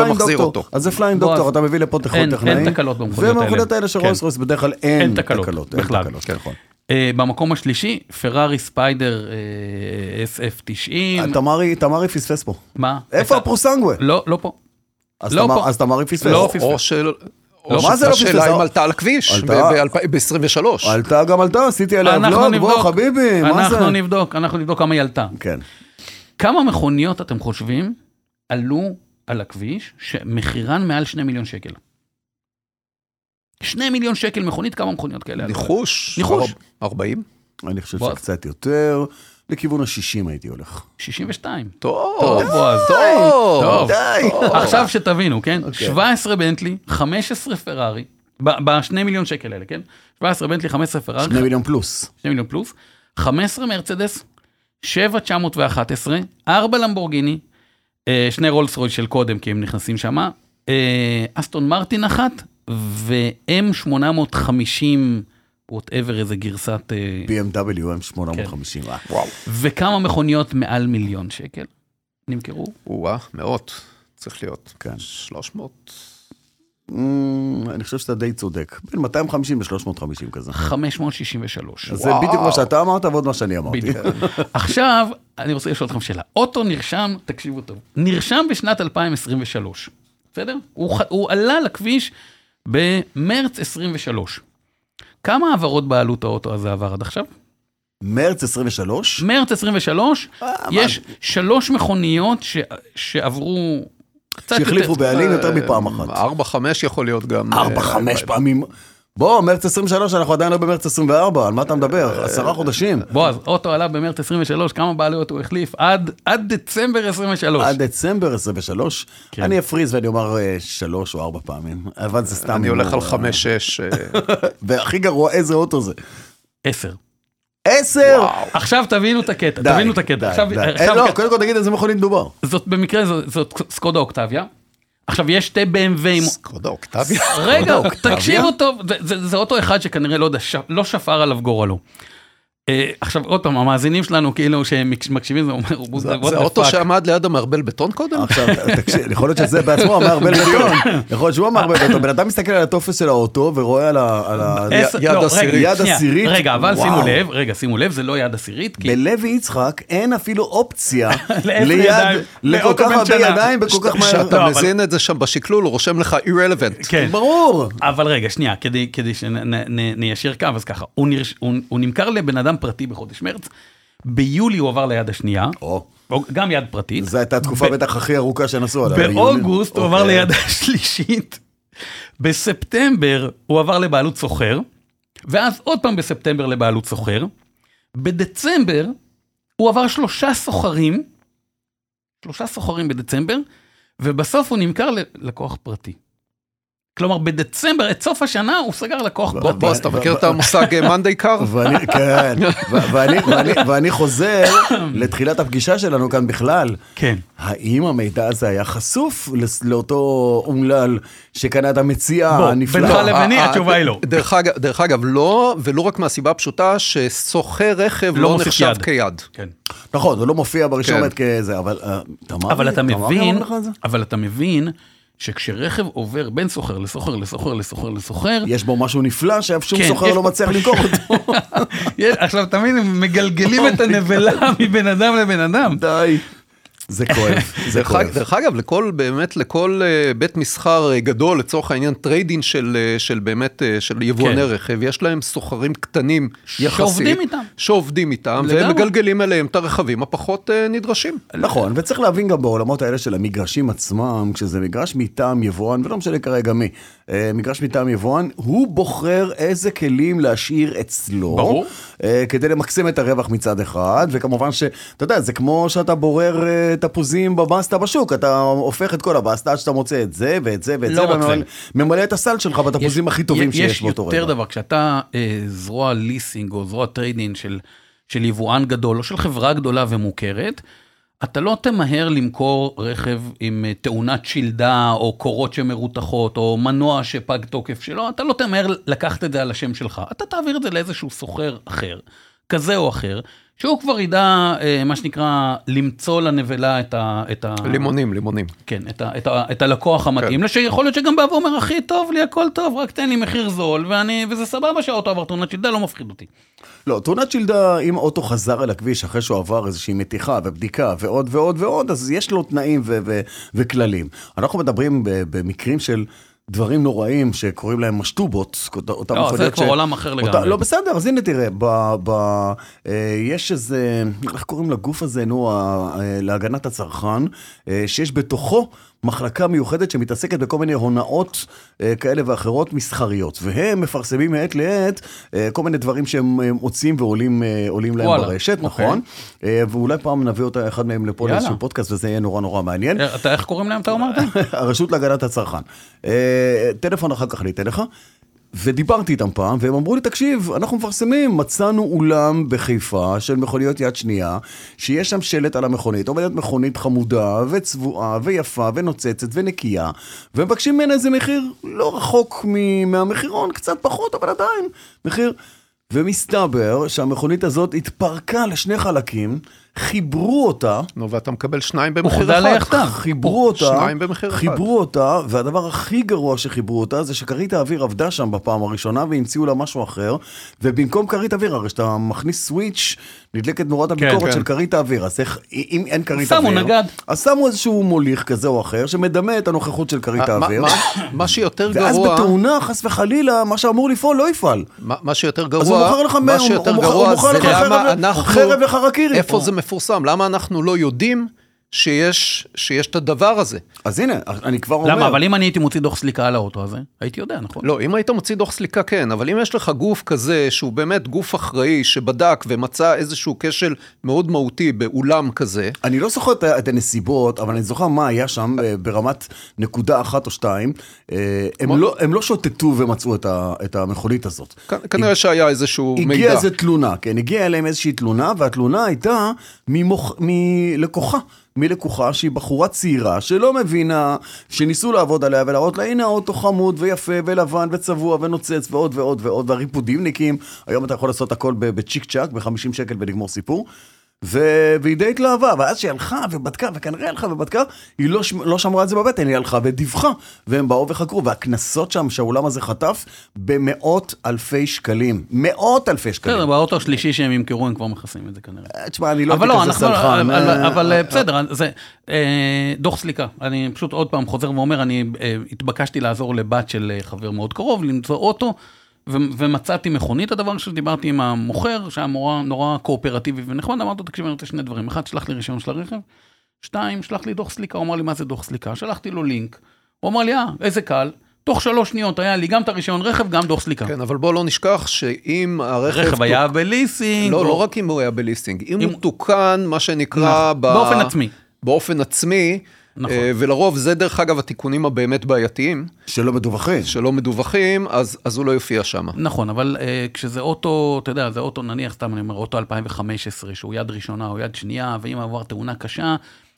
ומחזיר. אותו. אז זה flying doctor, אתה מביא לפה תכון אין- טכנאים. אין תקלות במכוניות ובמכוניות האלה. האלה של כן. רולס רויס בדרך כלל אין תקלות. אין בכלל. תקלות, כן. אה, במקום השלישי, פרארי ספיידר אה, SF90. תמרי, תמרי פספס פה. מה? איפה אתה- הפורוסנגואה? לא, לא פה. אז לא תמר- פה. אז תמרי פספס. לא פספס. או של... לא, מה זה לא השאלה פספס? אם עלתה על הכביש עלתה. ב-23. עלתה גם עלתה, עשיתי עליה נבדוק. בוא חביבי, מה זה? אנחנו נבדוק, אנחנו נבדוק כמה היא עלתה. כן. כמה מכוניות אתם חושבים עלו על הכביש שמחירן מעל שני מיליון שקל? שני מיליון שקל מכונית, כמה מכוניות כאלה? ניחוש? ניחוש. 40? אני חושב. שקצת יותר, לכיוון ה-60 הייתי הולך. 62. טוב, טוב, בועז. טוב. טוב. די. עכשיו שתבינו, כן? אוקיי. 17 בנטלי, 15 פרארי, בשני מיליון שקל האלה, כן? 17 בנטלי, 15 פרארי, שני מיליון פלוס. 2 מיליון פלוס, 15 מרצדס, 7 911, 4 למבורגיני, אה, שני רולס רויס של קודם, כי הם נכנסים שמה, אה, אסטון מרטין אחת, ו-M850, whatever, איזה גרסת... אה, BMW M850. אה. וואו. וכמה מכוניות מעל מיליון שקל נמכרו? וואה, מאות. צריך להיות. כן. 300. אמ, אני חושב שאתה די צודק. בין 250 ל-350 כזה. 563. אז זה בדיוק מה שאתה אמרת ועוד מה שאני אמרתי. בדיוק. עכשיו, אני רוצה לשאול אתכם שאלה. אוטו נרשם, תקשיבו טוב, נרשם בשנת 2023, בסדר? הוא, הוא עלה לכביש במרץ 23. כמה העברות בעלות האוטו הזה עבר עד עכשיו? מרץ 23? מרץ 23, אה, יש שלוש מכוניות ש, שעברו שהחליפו. בעלים יותר מפעם אחת. 4-5 יכול להיות גם. ארבע, אה, חמש אה, פעמים. בוא, מרץ 23, אנחנו עדיין לא במרץ 24, על מה אתה מדבר? עשרה חודשים. בועז, אוטו עלה במרץ 23, כמה בעלויות הוא החליף? עד, עד דצמבר 23. עד דצמבר 23, כן. אני אפריז ואני אומר אה, שלוש או ארבע פעמים, אבל זה סתם. אני הולך על אה, 5-6. והכי גרוע, איזה אוטו זה? 10. עשר! עכשיו תבינו את הקטע, תבינו את הקטע. די, עכשיו, די. אה, לא, קודם כל תגיד איזה מכונית מדובר. זאת במקרה, זאת סקודה אוקטביה. עכשיו, יש שתי BMW עם... סקודה אוקטביה. רגע? תקשיבו טוב, זה- אוטו אחד שכנראה לא לא שפר עליו גורלו. אה, עכשיו עוד פעם, המאזינים שלנו כאילו שהם מקשיבים, זה אומר, "What זה fuck?" שעמד ליד המערבל בטון קודם? עכשיו, תקשיב, יכול להיות שזה בעצמו המערבל בטון, יכול להיות שהוא המערבל בטון, בן אדם מסתכל על הטופס של האוטו ורואה על ה... על ה- עשר- יד לא, עשירית. רגע, אבל. שימו לב, רגע, שימו לב, זה לא יד עשירית, כי בלוי יצחק אין אפילו אופציה ליד, לכל כך הרבה. ידיים וכל כך מהר. כשאתה לא, מזין את זה שם בשקלול, הוא רושם לך irrelevant. כן. ברור. אבל רגע, שנייה, כדי, שניישר קו, אז ככה, הוא נמכר לבן אדם פרטי בחודש מרץ, ביולי הוא עבר ליד השנייה, או, גם יד פרטית, זו הייתה התקופה ב- בטח הכי ארוכה שנסעו עליה. באוגוסט הוא עבר אוקיי. ליד השלישית, בספטמבר הוא עבר לבעלות סוחר, ואז עוד פעם בספטמבר לבעלות סוחר, בדצמבר הוא עבר שלושה סוחרים, שלושה סוחרים בדצמבר, ובסוף הוא נמכר ללקוח פרטי. כלומר, בדצמבר, את סוף השנה, הוא סגר לקוח בוא, פרטי. בוס, אתה מכיר את המושג אה, מאנדיי קאר? כן, ואני, ואני, ואני חוזר לתחילת הפגישה שלנו כאן בכלל. כן. האם המידע הזה היה חשוף לאותו אומלל שקנה את המציאה הנפלאה? בינך לביני, אה, אה, התשובה היא לא. דרך אגב, לא, ולא רק מהסיבה הפשוטה שסוחר רכב לא לא נחשב יד. כיד. כן. נכון, הוא לא מופיע ברשומות כן. כזה, אבל אה, אבל אתה מבין, זה? אבל אתה מבין שכשרכב עובר בין סוחר לסוחר לסוחר לסוחר לסוחר, יש בו משהו נפלא שאף שום כן, סוחר לא מצליח למכור אותו. יש- עכשיו תמיד הם מגלגלים את הנבלה מבן אדם לבן אדם. די. זה כואב, זה כואב. דרך אגב, לכל, באמת, לכל אה, בית מסחר אה, גדול, לצורך העניין trade-in של, אה, של באמת, של יבואני כן. רכב, יש להם סוחרים קטנים יחסית. שעובדים איתם. שעובדים איתם, לגמרי. והם מגלגלים אליהם את הרכבים הפחות נדרשים. נכון, וצריך להבין גם בעולמות האלה של המגרשים עצמם, כשזה מגרש מטעם יבואן, ולא משנה כרגע מי, מגרש מטעם יבואן, הוא בוחר איזה כלים להשאיר אצלו. ברור. כדי למקסם את הרווח מצד אחד, וכמובן שאתה יודע, זה כמו שאתה בורר תפוזים בבסטה בשוק, אתה הופך את כל הבסטה עד שאתה מוצא את זה ואת זה ואת לא זה, וממלא-. ממלא את הסל שלך בתפוזים הכי טובים שיש באותו רגע. יש יותר דבר, כשאתה אה, זרוע ליסינג או זרוע trade-in של, של יבואן גדול או של חברה גדולה ומוכרת, אתה לא תמהר למכור רכב עם אה, תאונת שלדה או קורות שמרותכות או מנוע שפג תוקף שלו, אתה לא תמהר לקחת את זה על השם שלך, אתה תעביר את זה לאיזשהו סוחר אחר, כזה או אחר, שהוא כבר ידע, אה, מה שנקרא, למצוא לנבלה את ה... את ה... לימונים, לימונים. כן, את, ה, את, ה, את הלקוח המתאים, כן. שיכול להיות שגם בא ואומר, אחי, טוב לי, הכל טוב, רק תן לי מחיר זול, ואני, וזה סבבה שהאוטו עבר תאונת שלדה, לא מפחיד אותי. לא, תאונת שלדה, אם אוטו חזר אל הכביש אחרי שהוא עבר איזושהי מתיחה ובדיקה ועוד ועוד ועוד, אז יש לו תנאים ו- ו- וכללים. אנחנו מדברים במקרים של... דברים נוראים שקוראים להם משטובות, אותם לא, זה מכוניות כבר עולם אחר אותה- לגמרי. לא, בסדר, אז הנה תראה, ב, ב, אה, יש איזה, איך קוראים לגוף הזה, נו, ה- אה, להגנת הצרכן, אה, שיש בתוכו מחלקה מיוחדת שמתעסקת בכל מיני הונאות אה, כאלה ואחרות מסחריות, והם מפרסמים מעת לעת אה, כל מיני דברים שהם אה, מוצאים ועולים אה, להם וואלה, ברשת, אוקיי. נכון? אה, ואולי פעם נביא אותה, אחד מהם לפה. לאיזשהו פודקאסט, וזה יהיה נורא נורא מעניין. אה, אתה, איך קוראים להם, אתה אמרת? הרשות להגנת הצרכן. אה, טלפון אחר כך אני אתן לך. ודיברתי איתם פעם, והם אמרו לי, תקשיב, אנחנו מפרסמים, מצאנו אולם בחיפה של מכוניות יד שנייה, שיש שם שלט על המכונית, עומדת מכונית חמודה וצבועה ויפה ונוצצת ונקייה, ומבקשים ממנה איזה מחיר לא רחוק מהמחירון, קצת פחות, אבל עדיין, מחיר. ומסתבר שהמכונית הזאת התפרקה לשני חלקים, חיברו אותה, נו, ואתה מקבל שניים במחיר אחד. ליחדיו. חיברו אותה, שניים במחיר אחד. חיברו אותה, והדבר הכי גרוע שחיברו אותה זה שכרית האוויר עבדה שם בפעם הראשונה והמציאו לה משהו אחר, ובמקום כרית אוויר, הרי כשאתה מכניס סוויץ', נדלקת נורת הביקורת כן. של כרית האוויר, אז איך, אם אין כרית אוויר, שמו נגד. אז שמו איזשהו מוליך כזה או אחר, שמדמה את הנוכחות של כרית מה- האוויר, מה- מה שיותר ואז גרוע, בתאונה, חס וחלילה, מה שאמור לפעול לא יפעל. מה מה שיותר אז הוא גרוע, מוכר לך, מה שיותר הוא גרוע הוא מוכר לך חרב- אנחנו, חרב וחרקירי. איפה זה מפורסם, למה אנחנו לא יודעים שיש שיש את הדבר הזה. אז הנה, אני כבר אומר. למה? אבל אם אני הייתי מוציא דוח סליקה על האוטו הזה, הייתי יודע, נכון? לא, אם היית מוציא דוח סליקה כן, אבל אם יש לך גוף כזה שהוא באמת גוף אחראי שבדק ומצא איזשהו כשל מאוד מהותי באולם כזה, אני לא זוכר את הנסיבות, אבל אני זוכר מה היה שם אה, ברמת נקודה אחת או שתיים. אה, הם לא- הם לא שוטטו ומצאו את ה- את המכונית הזאת. כ- כנראה שהיה איזשהו מידע. הגיעה איזה תלונה, כן, הגיעה אליהם איזושהי תלונה, והתלונה הייתה ממוח- מלקוחה. מלקוחה שהיא בחורה צעירה, שלא מבינה, שניסו לעבוד עליה ולהראות לה, הנה האוטו חמוד ויפה ולבן וצבוע ונוצץ ועוד ועוד ועוד, והריפודימניקים, היום אתה יכול לעשות הכל בצ'יק צ'אק, ב-50 שקל ולגמור סיפור. ו- והיא די התלהבה, ואז שהיא הלכה ובדקה, וכנראה הלכה ובדקה, היא לא, ש- לא שמרה את זה בבטן, היא הלכה ודיווחה, והם באו וחקרו, והקנסות שם שהאולם הזה חטף, במאות אלפי שקלים. מאות אלפי שקלים. בסדר, באוטו השלישי שהם ימכרו הם כבר מכסים את זה כנראה. אה, תשמע, אני לא הייתי לא, כזה אנחנו, סלחן. אבל, אה, אה, בסדר, זה דוח סליקה. אני פשוט עוד פעם חוזר ואומר, אני התבקשתי לעזור לבת של חבר מאוד קרוב, למצוא אוטו, ו- ומצאתי מכונית, הדבר ראשון שדיברתי עם המוכר, שהיה מורה, נורא קואופרטיבי ונחמד, אמרתי לו, תקשיב, אני רוצה שני דברים. אחד, שלח לי רישיון של הרכב, שתיים, שלח לי דוח סליקה, הוא אמר לי, מה זה דוח סליקה? שלחתי לו לינק, הוא אמר לי, אה, איזה קל. תוך שלוש שניות היה לי גם את הרישיון רכב, גם דוח סליקה. כן, אבל בוא לא נשכח שאם הרכב... רכב היה בליסינג. לא, או- לא רק אם הוא היה בליסינג, אם אם- הוא תוקן, מה שנקרא... נכון, ב- באופן עצמי. באופן עצמי, נכון. אה, ולרוב זה דרך אגב התיקונים הבאמת בעייתיים, שלא מדווחים. שלא מדווחים, אז אז הוא לא יופיע שם. נכון, אבל uh, כשזה אוטו, אתה יודע, זה אוטו, נניח, סתם אני אומר, אוטו 2015, שהוא יד ראשונה או יד שנייה, ואם עבר תאונה קשה,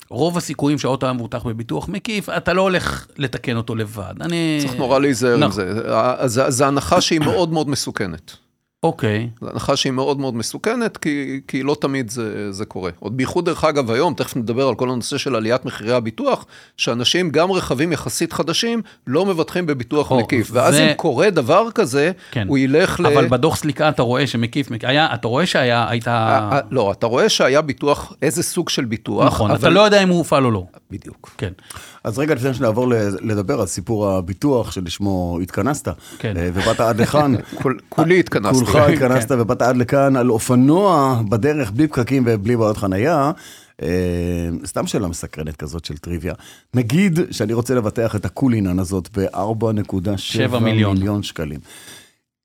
רוב הסיכויים שהאוטו היה מבוטח בביטוח מקיף, אתה לא הולך לתקן אותו לבד. אני... צריך נורא להיזהר עם נכון. זה. אה, זה. זה הנחה שהיא מאוד מאוד מסוכנת. אוקיי. זו הנחה שהיא מאוד מאוד מסוכנת, כי, כי לא תמיד זה, זה קורה. עוד בייחוד דרך אגב היום, תכף נדבר על כל הנושא של עליית מחירי הביטוח, שאנשים, גם רכבים יחסית חדשים, לא מבטחים בביטוח או, מקיף. ואז זה- אם קורה דבר כזה, כן. הוא ילך ל... אבל בדוח סליקה אתה רואה שמקיף, מק- היה, אתה רואה שהיה, הייתה... אה, אה, לא, אתה רואה שהיה ביטוח, איזה סוג של ביטוח. נכון, אבל... אתה לא יודע אם הוא הופעל או לא. בדיוק. כן. אז רגע לפני שנעבור לדבר על סיפור הביטוח שלשמו התכנסת, כן. אה, ובאת עד לכאן, כול- כולי התכנסתי. כולך התכנסת ובאת עד לכאן על אופנוע בדרך בלי פקקים ובלי בעיות חנייה. אה, סתם שאלה מסקרנת כזאת של טריוויה. נגיד שאני רוצה לבטח את הקולינן הזאת ב-4.7 שבע מיליון. מיליון שקלים.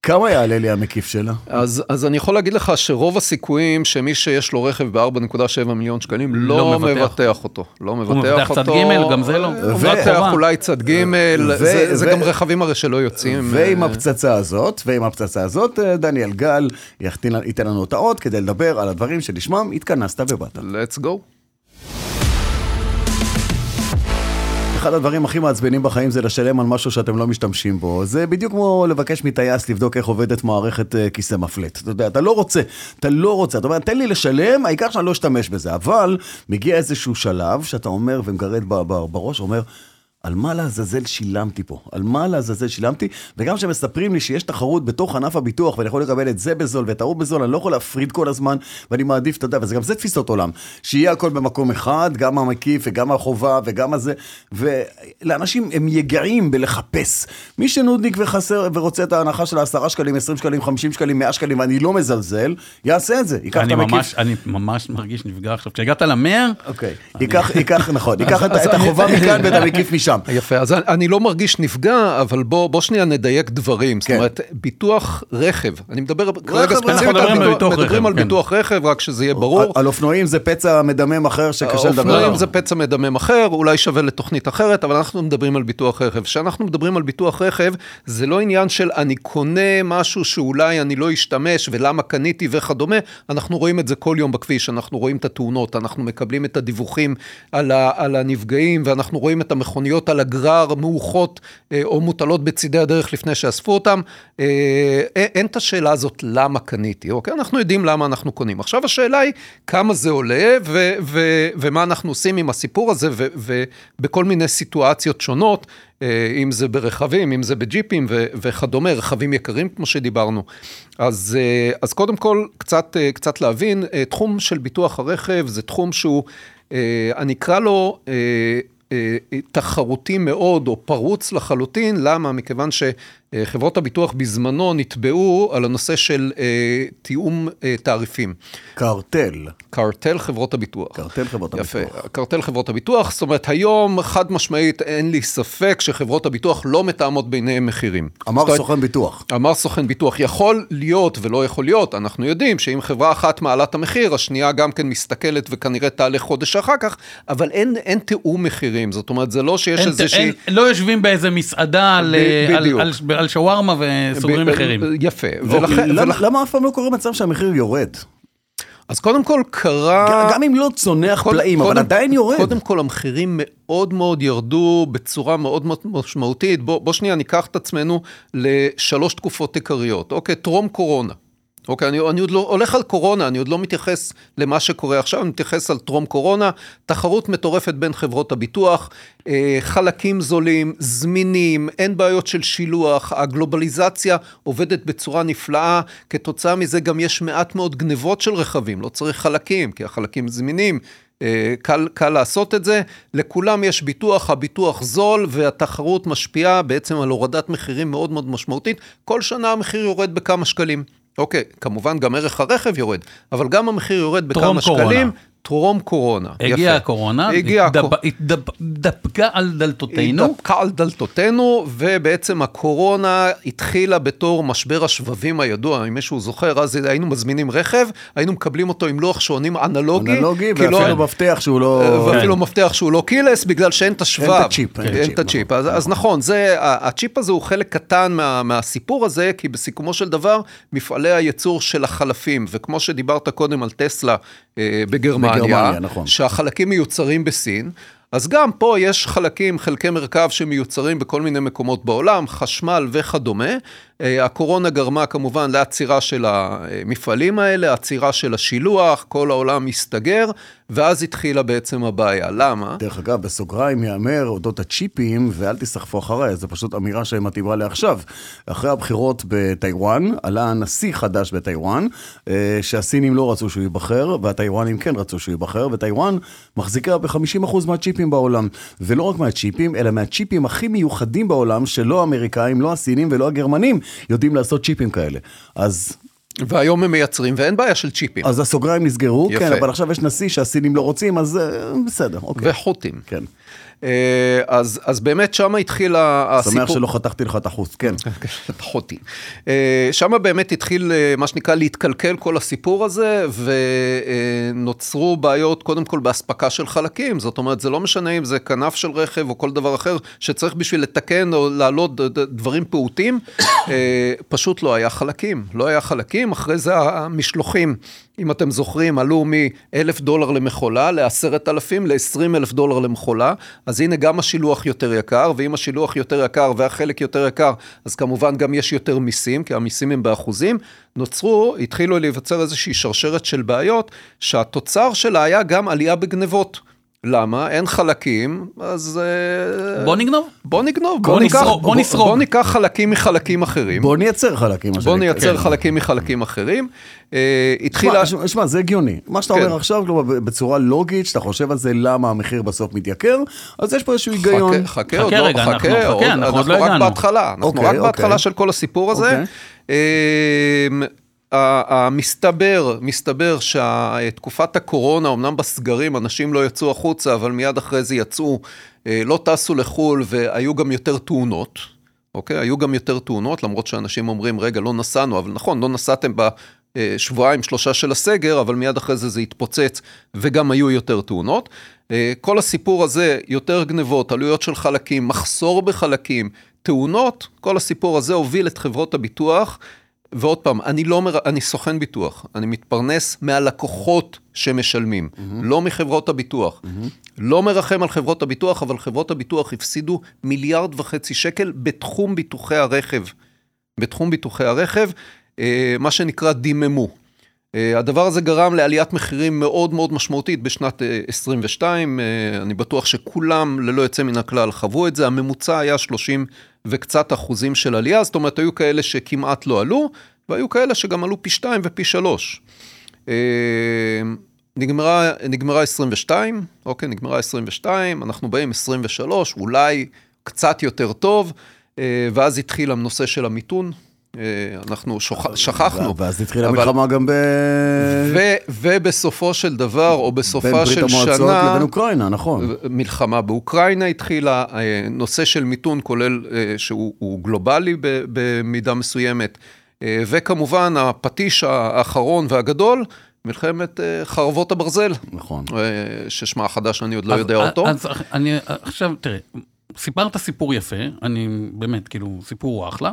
כמה יעלה לי המקיף שלה? אז, אז אני יכול להגיד לך שרוב הסיכויים שמי שיש לו רכב ב-4.7 מיליון שקלים לא, לא מבטח. מבטח. מבטח אותו. לא מבטח מבטח אותו. צד ג', גם זה לא. הוא ו- מבטח חובה. אולי צד ג', ו- זה, זה ו- גם רכבים הרי שלא יוצאים. ועם אה, הפצצה הזאת, ועם הפצצה הזאת, אה, דניאל גל יחתין- ייתן לנו את האות כדי לדבר על הדברים שלשמם התכנסת ובאת. let's go. אחד הדברים הכי מעצבנים בחיים זה לשלם על משהו שאתם לא משתמשים בו. זה בדיוק כמו לבקש מטייס לבדוק איך עובדת מערכת אה, כיסא מפלט. אתה יודע, אתה לא רוצה, אתה לא רוצה. אתה אומר, תן לי לשלם, העיקר שאני לא אשתמש בזה. אבל מגיע איזשהו שלב שאתה אומר ומגרד בראש, אומר... על מה לעזאזל שילמתי פה? על מה לעזאזל שילמתי? וגם כשמספרים לי שיש תחרות בתוך ענף הביטוח ואני יכול לקבל את זה בזול ואת ההוא בזול, אני לא יכול להפריד כל הזמן, ואני מעדיף, אתה יודע, וזה גם זה תפיסות עולם. שיהיה הכל במקום אחד, גם המקיף וגם החובה וגם הזה, ולאנשים הם יגעים בלחפש. מי שנודניק וחסר ורוצה את ההנחה של ה-10 שקלים, 20 שקלים, 50 שקלים, 100 שקלים, ואני לא מזלזל, יעשה את זה. ייקח את אני המקיף. ממש, אני ממש מרגיש נפגע עכשיו. כשהגעת למאה, אוקיי, ייקח, ייקח, נכון, ייקח את- את החובה מכאן ואת המקיף משם. יפה, אז אני- לא מרגיש נפגע, אבל בוא, בוא שנייה נדייק דברים. זאת כן. אומרת, ביטוח רכב, אני מדבר כרגע אנחנו ספציפית מדברים על ביטוח, מדברים על כן. ביטוח רכב, רק שזה יהיה ברור. על, על אופנועים זה פצע מדמם אחר שקשה לדבר עליו. אופנועים זה פצע מדמם אחר, אולי שווה לתוכנית אחרת, אבל אנחנו מדברים על ביטוח רכב. כשאנחנו מדברים על ביטוח רכב, זה לא עניין של אני קונה משהו שאולי אני לא אשתמש ולמה קניתי וכדומה, אנחנו רואים את זה כל יום בכביש, אנחנו רואים את התאונות, אנחנו מקבלים את הדיווחים על, ה, על הנפגעים, ואנחנו רואים את המכוניות על הגרר מעוכות אה, או מוטלות בצידי הדרך לפני שאספו אותם. אה, אין, אין את השאלה הזאת למה קניתי, אוקיי? אנחנו יודעים למה אנחנו קונים. עכשיו השאלה היא כמה זה עולה ו, ו, ומה אנחנו עושים עם הסיפור הזה ובכל מיני סיטואציות שונות, אה, אם זה ברכבים, אם זה בג'יפים ו, וכדומה, רכבים יקרים כמו שדיברנו. אז, אה, אז קודם כל קצת, אה, קצת להבין, אה, תחום של ביטוח הרכב זה תחום שהוא, אה, אני אקרא לו, אה, אה, תחרותי מאוד או פרוץ לחלוטין, למה? מכיוון שחברות הביטוח בזמנו נתבעו על הנושא של אה, תיאום אה, תעריפים. קרטל. קרטל חברות הביטוח. קרטל חברות יפה, הביטוח. קרטל חברות הביטוח, זאת אומרת היום חד משמעית אין לי ספק שחברות הביטוח לא מתאמות ביניהם מחירים. אמר אומרת, סוכן ביטוח. אמר סוכן ביטוח, יכול להיות ולא יכול להיות, אנחנו יודעים שאם חברה אחת מעלה את המחיר, השנייה גם כן מסתכלת וכנראה תעלה חודש אחר כך, אבל אין, אין תיאום מחירים, זאת אומרת, זה לא שיש איזושהי... אין- לא יושבים באיזה מסעדה על, ב- על- בדיוק. על- על שווארמה וסוגרים מחירים. יפה, ולכן, ולכן... למה, אף פעם לא קורה מצב שהמחיר יורד? אז קודם כל קרה... גם אם לא צונח פלאים, אבל עדיין יורד. קודם כל המחירים מאוד מאוד ירדו בצורה מאוד מאוד משמעותית. בוא, בוא שנייה ניקח את עצמנו לשלוש תקופות עיקריות. אוקיי, טרום קורונה. אוקיי, אני, אני עוד לא הולך על קורונה, אני עוד לא מתייחס למה שקורה עכשיו, אני מתייחס על טרום קורונה, תחרות מטורפת בין חברות הביטוח, אה, חלקים זולים, זמינים, אין בעיות של שילוח, הגלובליזציה עובדת בצורה נפלאה, כתוצאה מזה גם יש מעט מאוד גנבות של רכבים, לא צריך חלקים, כי החלקים זמינים. אה, קל, קל לעשות את זה, לכולם יש ביטוח, הביטוח זול והתחרות משפיעה בעצם על הורדת מחירים מאוד מאוד משמעותית, כל שנה המחיר יורד בכמה שקלים. אוקיי, כמובן גם ערך הרכב יורד, אבל גם המחיר יורד בכמה קורונה. שקלים. טרום קורונה. הגיעה. הקורונה, הגיעה התדפ- הקורונה. התדפ- התדפקה על דלתותינו. התדפקה על דלתותינו, ובעצם הקורונה התחילה בתור משבר השבבים הידוע, אם מישהו זוכר, אז היינו מזמינים רכב, היינו מקבלים אותו עם לוח שעונים אנלוגי. אנלוגי, לא- ואפילו מפתח שהוא לא... ואפילו מפתח שהוא לא קילס, בגלל שאין את השבב. אין את הצ'יפ, אין את אין את הצ'יפ. אז, אז נכון, זה, הצ'יפ הזה הוא חלק קטן מה, מהסיפור הזה, כי בסיכומו של דבר, מפעלי הייצור של החלפים, וכמו שדיברת קודם על טסלה אה, בגרמניה, בגרמניה, נכון. שהחלקים מיוצרים בסין, אז גם פה יש חלקים, חלקי מרכב שמיוצרים בכל מיני מקומות בעולם, חשמל וכדומה. אה, הקורונה גרמה כמובן לעצירה של המפעלים האלה, עצירה של השילוח, כל העולם הסתגר, ואז התחילה בעצם הבעיה. למה? דרך אגב, בסוגריים ייאמר אודות הצ'יפים, ואל תסחפו אחריי, זו פשוט אמירה שמתאימה לעכשיו. אחרי הבחירות בטיוואן, עלה נשיא חדש בטיוואן, אה, שהסינים לא רצו שהוא ייבחר, והטיוואנים כן רצו שהוא ייבחר, וטיוואן מחזיקה ב-50% מהצ'יפים בעולם. ולא רק מהצ'יפים, אלא מהצ'יפים הכי מיוחדים בעולם, שלא האמריקאים, לא הסינים ולא הגרמנים יודעים לעשות צ'יפים כאלה. אז והיום הם מייצרים, ואין בעיה של צ'יפים. אז הסוגריים נסגרו, יפה. כן, אבל עכשיו יש נשיא שהסינים לא רוצים, אז אה, בסדר, אוקיי. וחוטים. כן. אה, אז, אז באמת שם התחיל הסיפור. שמח שלא חתכתי לך את החוץ, כן. חוטי. שם באמת התחיל אה, מה שנקרא להתקלקל כל הסיפור הזה, ונוצרו בעיות קודם כל באספקה של חלקים, זאת אומרת זה לא משנה אם זה כנף של רכב או כל דבר אחר שצריך בשביל לתקן או להעלות דברים פעוטים, אה, פשוט לא היה חלקים, לא היה חלקים, אחרי זה המשלוחים. אם אתם זוכרים, עלו מ-1,000 דולר למכולה ל-10,000 ל-20 אלף דולר למכולה, אז הנה גם השילוח יותר יקר, ואם השילוח יותר יקר והחלק יותר יקר, אז כמובן גם יש יותר מיסים, כי המיסים הם באחוזים. נוצרו, התחילו להיווצר איזושהי שרשרת של בעיות, שהתוצר שלה היה גם עלייה בגנבות. למה? אין חלקים, אז... אה, בוא נגנוב. בוא נגנוב, בוא ניקח- נשרוד, בוא נשרוד. בוא ניקח חלקים מחלקים אחרים. בוא נייצר חלקים, בוא. נייצר כן. חלקים מחלקים אחרים. אה, התחילה... שמע, שמע, זה הגיוני. מה שאתה כן. אומר עכשיו, כלומר, בצורה לוגית, שאתה חושב על זה למה המחיר בסוף מתייקר, אז יש פה איזשהו היגיון. חכה, חכה, חכה עוד לא, רגע, אנחנו- חכה, חכה, עוד- אנחנו עוד לא רק הגענו. בהתחלה, אנחנו אוקיי, רק אוקיי. בהתחלה של כל הסיפור הזה. אוקיי. המסתבר, מסתבר שתקופת הקורונה, אמנם בסגרים אנשים לא יצאו החוצה, אבל מיד אחרי זה יצאו, אה, לא טסו לחו"ל והיו גם יותר תאונות. אוקיי? היו גם יותר תאונות, למרות שאנשים אומרים, רגע, לא נסענו, אבל נכון, לא נסעתם בשבועיים, שלושה של הסגר, אבל מיד אחרי זה זה התפוצץ, וגם היו יותר תאונות. אה, כל הסיפור הזה, יותר גנבות, עלויות של חלקים, מחסור בחלקים, תאונות, כל הסיפור הזה הוביל את חברות הביטוח. ועוד פעם, אני לא אומר, אני סוכן ביטוח, אני מתפרנס מהלקוחות שמשלמים, mm-hmm. לא מחברות הביטוח. Mm-hmm. לא מרחם על חברות הביטוח, אבל חברות הביטוח הפסידו מיליארד וחצי שקל בתחום ביטוחי הרכב. בתחום ביטוחי הרכב, אה, מה שנקרא דיממו. אה, הדבר הזה גרם לעליית מחירים מאוד מאוד משמעותית בשנת אה, 22, אה, אני בטוח שכולם ללא יוצא מן הכלל חוו את זה, הממוצע היה 30 וקצת אחוזים של עלייה, זאת אומרת היו כאלה שכמעט לא עלו, והיו כאלה שגם עלו פי 2 ופי 3. נגמרה, נגמרה 22, אוקיי, נגמרה 22, אנחנו באים 23, אולי קצת יותר טוב, אה, ואז התחיל הנושא של המיתון. אה, אנחנו שוכ... שכחנו. ואז התחילה אבל- המלחמה גם ב... ו... ובסופו של דבר, או בין בסופה ברית של המועצות שנה, לבין אוקראינה, נכון. מלחמה באוקראינה התחילה, אה, נושא של מיתון כולל אה, שהוא הוא גלובלי במידה מסוימת, וכמובן הפטיש האחרון והגדול, מלחמת חרבות הברזל, נכון. ששמה החדש אני עוד לא אז- יודע אותו. אז אני, עכשיו, תראה, סיפרת סיפור יפה, אני באמת, כאילו, סיפור הוא אחלה,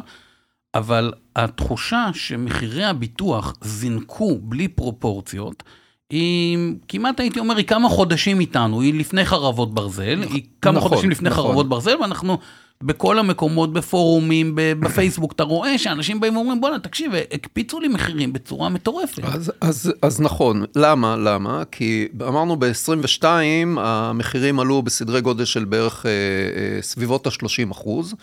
אבל התחושה שמחירי הביטוח זינקו בלי פרופורציות, היא כמעט הייתי אומר, היא כמה חודשים איתנו, היא לפני חרבות ברזל, היא כמה נכון, חודשים לפני נכון. חרבות ברזל, ואנחנו בכל המקומות, בפורומים, בפייסבוק, אתה רואה שאנשים באים ואומרים, בואנה, תקשיב, הקפיצו לי מחירים בצורה מטורפת. אז, אז, אז נכון, למה? למה? כי אמרנו ב-22 המחירים עלו בסדרי גודל של בערך אה, אה, סביבות ה-30 אחוז,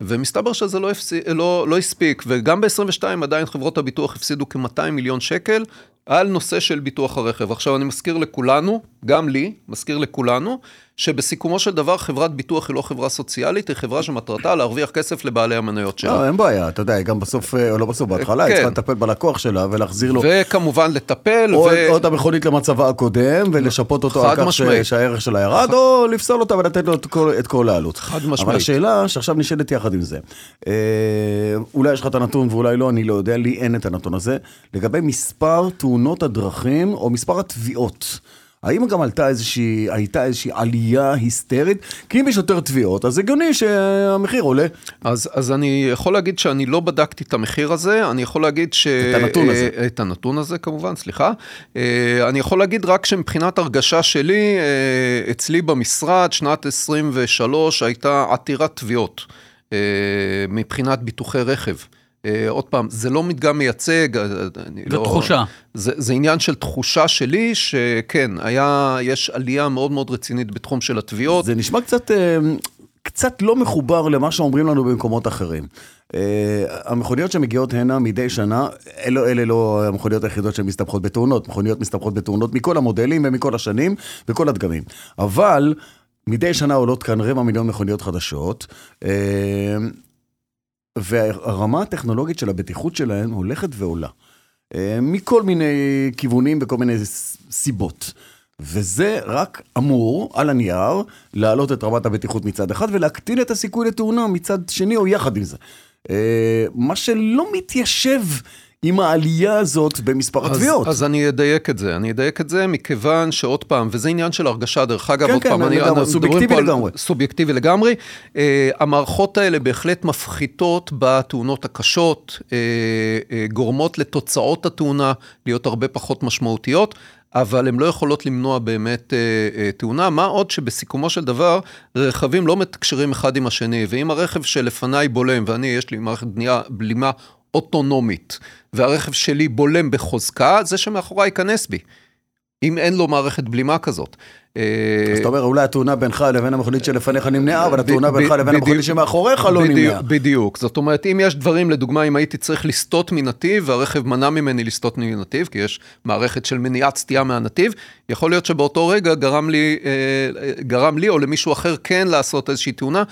ומסתבר שזה לא, הפסי, לא, לא הספיק, וגם ב-22 עדיין חברות הביטוח הפסידו כ-200 מיליון שקל על נושא של ביטוח הרכב. עכשיו אני מזכיר לכולנו, גם לי, מזכיר לכולנו, שבסיכומו של דבר חברת ביטוח היא לא חברה סוציאלית, היא חברה שמטרתה להרוויח כסף לבעלי המניות שלה. לא, אין בעיה, אתה יודע, היא גם בסוף, אה, או לא בסוף, בהתחלה, היא כן. צריכה לטפל בלקוח שלה ולהחזיר לו וכמובן לטפל, או ו... או את המכונית למצבה הקודם, ולשפות אותו חד על כך ש-. שהערך שלה ירד, או לפסול אותה ולתת לו את כל- את כל העלות. חד אבל משמעית. השאלה שעכשיו נשאלת יחד עם זה, אה, אולי יש לך את הנתון ואולי לא, אני לא יודע, לי אין את הנתון הזה, לגבי מספר תאונות הדרכים או מספר התביעות. האם גם עלתה איזושהי, הייתה איזושהי עלייה היסטרית? כי אם יש יותר תביעות, אז הגיוני שהמחיר עולה. אז, אז אני יכול להגיד שאני לא בדקתי את המחיר הזה, אני יכול להגיד ש... את הנתון הזה. אה, את הנתון הזה כמובן, סליחה. אה, אני יכול להגיד רק שמבחינת הרגשה שלי, אה, אצלי במשרד, שנת 23 הייתה עתירת תביעות מבחינת ביטוחי רכב. אה, עוד פעם, זה לא מדגם מייצג, אה, אני זו לא... תחושה. זה, זה עניין של תחושה שלי, שכן, היה, יש עלייה מאוד מאוד רצינית בתחום של התביעות. זה נשמע קצת, אה, קצת לא מחובר למה שאומרים לנו במקומות אחרים. אה, המכוניות שמגיעות הנה מדי שנה, אלה, אלה לא המכוניות היחידות שמסתבכות בתאונות, מכוניות מסתבכות בתאונות מכל המודלים ומכל השנים, בכל הדגמים. אבל מדי שנה עולות כאן רבע מיליון מכוניות חדשות. אה, והרמה הטכנולוגית של הבטיחות שלהן הולכת ועולה. אה, מכל מיני כיוונים וכל מיני סיבות. וזה רק אמור, על הנייר, להעלות את רמת הבטיחות מצד אחד ולהקטין את הסיכוי לתאונה מצד שני או יחד עם זה. אה, מה שלא מתיישב עם העלייה הזאת במספר התביעות. אז, אז אני אדייק את זה, אני אדייק את זה מכיוון שעוד פעם, וזה עניין של הרגשה, דרך אגב, כן, עוד כן, פעם, לגמרי, אנחנו סובייקטיבי לגמרי. על סובייקטיבי לגמרי. Uh, המערכות האלה בהחלט מפחיתות בתאונות הקשות, uh, uh, גורמות לתוצאות התאונה להיות הרבה פחות משמעותיות. אבל הן לא יכולות למנוע באמת אה, אה, תאונה, מה עוד שבסיכומו של דבר רכבים לא מתקשרים אחד עם השני, ואם הרכב שלפניי בולם, ואני יש לי מערכת בנייה, בלימה אוטונומית, והרכב שלי בולם בחוזקה, זה שמאחוריי ייכנס בי. אם אין לו מערכת בלימה כזאת. אה, אז אתה אומר, אולי התאונה בינך לבין המכונית שלפניך נמנעה, אבל התאונה בינך לבין המכונית שמאחוריך לא בדיוק- נמנעה. בדיוק, זאת אומרת, אם יש דברים, לדוגמה, אם הייתי צריך לסטות מנתיב, והרכב מנע ממני לסטות מנתיב, כי יש מערכת של מניעת סטייה מהנתיב, יכול להיות שבאותו רגע גרם לי, אה, גרם לי או למישהו אחר כן לעשות איזושהי תאונה.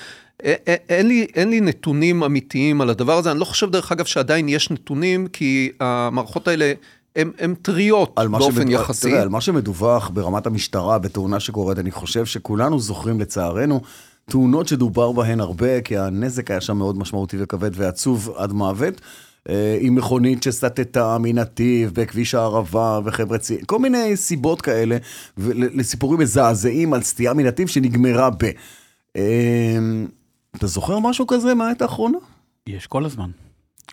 אה, אה, אין לי, אין לי נתונים אמיתיים על הדבר הזה, אני לא חושב דרך אגב שעדיין יש נתונים, כי המערכות האלה הן טריות באופן שמדווח- יחסי. תראה, על מה שמדווח ברמת המשטרה בתאונה שקורית, אני חושב שכולנו זוכרים לצערנו תאונות שדובר בהן הרבה, כי הנזק היה שם מאוד משמעותי וכבד ועצוב עד מוות. אה, עם מכונית שסטתה מנתיב בכביש הערבה וחבר'ה צעירים, כל מיני סיבות כאלה, לסיפורים מזעזעים על סטייה מנתיב שנגמרה ב... אתה זוכר משהו כזה מהעת האחרונה? יש כל הזמן.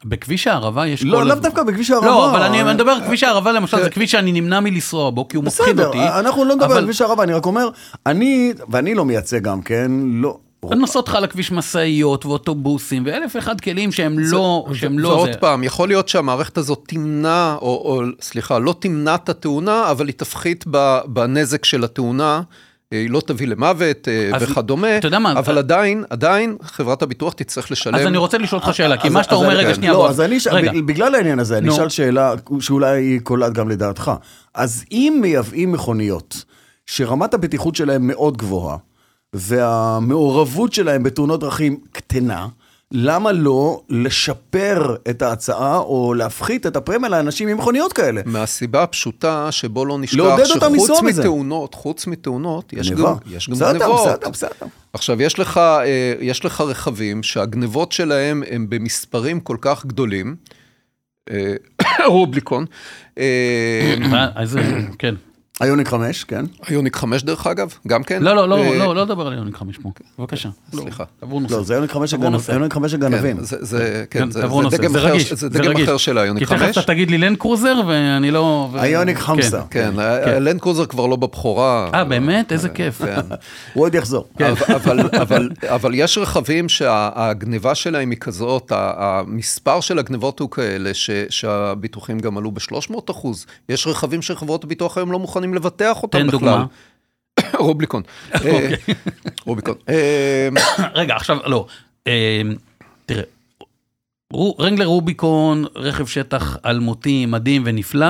בכביש הערבה יש כל לא, הזמן. לאו דווקא בכביש הערבה. לא, אבל אני מדבר על כביש הערבה למשל, זה כביש שאני נמנע מלנסוע בו, כי הוא מפחיד בסדר, אותי. אנחנו לא נדבר אבל על כביש הערבה, אני רק אומר, אני, ואני לא מייצג גם כן, לא. נוסעות לך על הכביש משאיות ואוטובוסים ואלף ואחד כלים שהם לא, שהם לא ועוד זה. פעם, יכול להיות שהמערכת הזאת תמנע, או, או סליחה, לא תמנע את התאונה, אבל היא תפחית בנזק של התאונה. היא לא תביא למוות אה, אז וכדומה, אתה יודע מה, אבל אה, עדיין, עדיין חברת הביטוח תצטרך לשלם. אז אני רוצה לשאול אותך שאלה, כי אז- מה שאתה אז אומר, רגע, כן. שנייה, לא, בוא. אז אני, ש- רגע. בגלל העניין הזה, אני. אשאל שאלה שאולי היא קולעת גם לדעתך. אז אם מייבאים מכוניות שרמת הבטיחות שלהן מאוד גבוהה, והמעורבות שלהן בתאונות דרכים קטנה, למה לא לשפר את ההצעה או להפחית את הפרמיה לאנשים עם מכוניות כאלה? מהסיבה הפשוטה שבו לא נשכח שחוץ. מתאונות, חוץ מתאונות, יש. גם, יש גם בסדר, גנבות. בסדר, בסדר. עכשיו, יש לך, אה, יש לך רכבים שהגנבות שלהם הם במספרים כל כך גדולים, אה, רוביקון, אה, כן. איוניק 5, כן. איוניק 5 דרך אגב, גם כן. לא, לא, לא, אה, לא, לא דבר על איוניק 5 פה. בבקשה. סליחה. תעבור נושא. לא, זה איוניק 5 תעבור הגנב- נושא. איוניק 5 הגנבים. כן, זה, זה, כן, כן, זה. דגם זה אחר, רגיש, זה דגם רגיש. אחר של האיוניק כי 5. תכף אתה תגיד לי לנד קרוזר ואני לא... איוניק כן. חמסה. כן, הלנד קרוזר כבר לא בבכורה. אה, באמת? איזה כיף. כן. הוא עוד יחזור. כן. אבל, יש רכבים שהגניבה שלהם היא כזאת, המספר של הגניבות הוא כאלה ש, שהביטוחים גם עלו ב-300 אחוז. יש רכבים שחברות הביטוח היום לא מוכנים לבטח אותם תן בכלל. דוגמה. רובליקון. אה, רוביקון. אה, רגע, עכשיו, לא. אה, תראה, רנגלר רוביקון, רכב שטח אלמותי, מדהים ונפלא.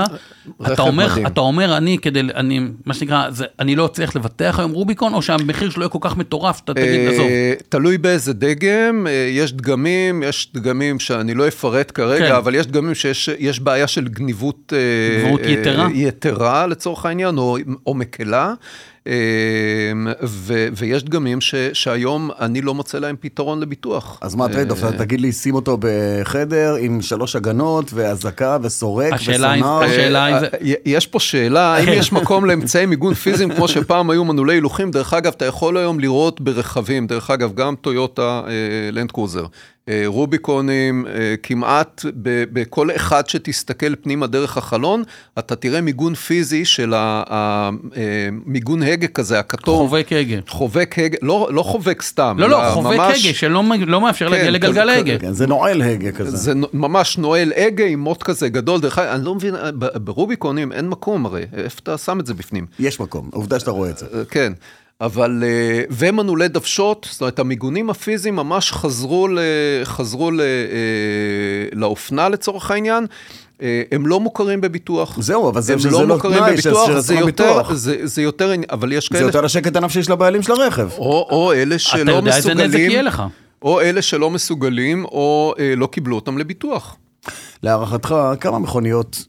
אתה אומר, מדהים. אתה אומר, אני כדי, אני, מה שנקרא, זה, אני לא אצליח לבטח היום רוביקון, או שהמחיר שלו יהיה כל כך מטורף, אתה תגיד, אה, עזוב. תלוי באיזה דגם, אה, יש דגמים, יש דגמים שאני לא אפרט כרגע, כן. אבל יש דגמים שיש יש בעיה של גניבות... אה, גניבות יתרה? יתרה לצורך העניין, או, או מקלה. אה, ו, ויש דגמים ש, שהיום אני לא מוצא להם פתרון לביטוח. אז מה ה trade-off? אה, אתה תגיד לי, שים אותו בחדר עם שלוש הגנות ואזעקה וסורק וסונאר. השאלה- אם זה- אה, יש פה שאלה, האם יש מקום לאמצעי מיגון פיזיים כמו שפעם היו מנעולי הילוכים? דרך אגב, אתה יכול היום לראות ברכבים, דרך אגב, גם טויוטה לנד קרוזר, אה, רוביקונים, אה, כמעט בכל אחד שתסתכל פנימה דרך החלון, אתה תראה מיגון פיזי של המיגון הגה כזה, הכתום. חובק הגה. חובק הגה, לא, לא חובק סתם. לא, לא, חובק ממש- הגה, שלא לא מאפשר כן, להגיע כזה- לגלגל כזה- ההגה. כן, זה נועל הגה כזה. זה ממש נועל הגה עם מוט כזה גדול, דרך אגב, אני לא מבין, ברוביקונים אין מקום הרי, איפה אתה שם את זה בפנים? יש מקום, עובדה שאתה רואה את זה. אה, כן, אבל, אה, ומנעולי דוושות, זאת אומרת, המיגונים הפיזיים ממש חזרו, ל, חזרו ל, אה, לאופנה לצורך העניין. אה, הם לא מוכרים בביטוח. זהו, אבל זה- הם שזה לא לא מוכרים תנאי בביטוח, זה יצרן יותר, ביטוח. זה, זה יותר, אבל יש זה כאלה, יותר לשקט הנפשי של הבעלים של הרכב. או, או אלה אתה שלא יודע איזה נזק מסוגלים, יהיה לך. או אלה שלא מסוגלים, או אה, לא קיבלו אותם לביטוח. להערכתך, כמה מכוניות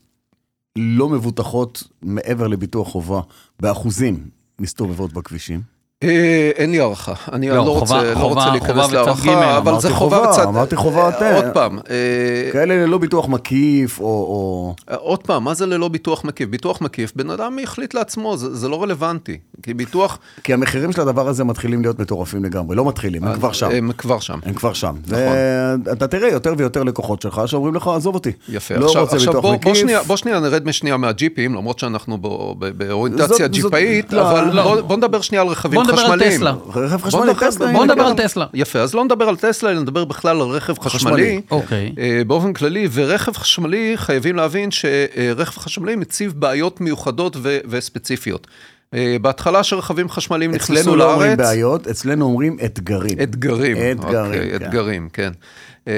לא מבוטחות מעבר לביטוח חובה, באחוזים, מסתובבות בכבישים? אה, אין לי הערכה, אני לא, לא, חובה- רוצה, לא חובה- רוצה חובה להיכנס להערכה, אבל זה חובה וצד... אמרתי חובה, אה, תן. עוד פעם, אה, כאלה ללא ביטוח מקיף, או... או... עוד פעם, מה זה ללא ביטוח מקיף? ביטוח מקיף, בן אדם החליט לעצמו, זה, זה לא רלוונטי. כי ביטוח... כי המחירים של הדבר הזה מתחילים להיות מטורפים לגמרי, לא מתחילים, הם כבר שם. הם כבר שם. הם כבר שם. נכון. ואתה תראה יותר ויותר לקוחות שלך שאומרים לך, עזוב אותי. יפה. לא עכשיו, רוצה עכשיו ביטוח בוא. שנייה, בוא שנייה נרד משנייה מהג'יפים, למרות שאנחנו באוריינטציה ג'יפאית, לא, אבל לא. בוא, נדבר שנייה על רכבים נדבר על. טסלה. רכב חשמלי, נדבר- טסלה, בוא נדבר כן. על טסלה. יפה, אז לא נדבר על טסלה, אלא נדבר בכלל על רכב חשמלי. אוקיי. אה, באופן כללי, ורכב חשמלי, חייבים להבין שרכב חשמלי מציב בעיות מיוחדות וספציפיות. אה, בהתחלה שרכבים חשמליים נכנסו לארץ... אצלנו לא אומרים בעיות, אצלנו אומרים אתגרים. אתגרים. אתגרים, אוקיי, כן. אתגרים, כן. אה,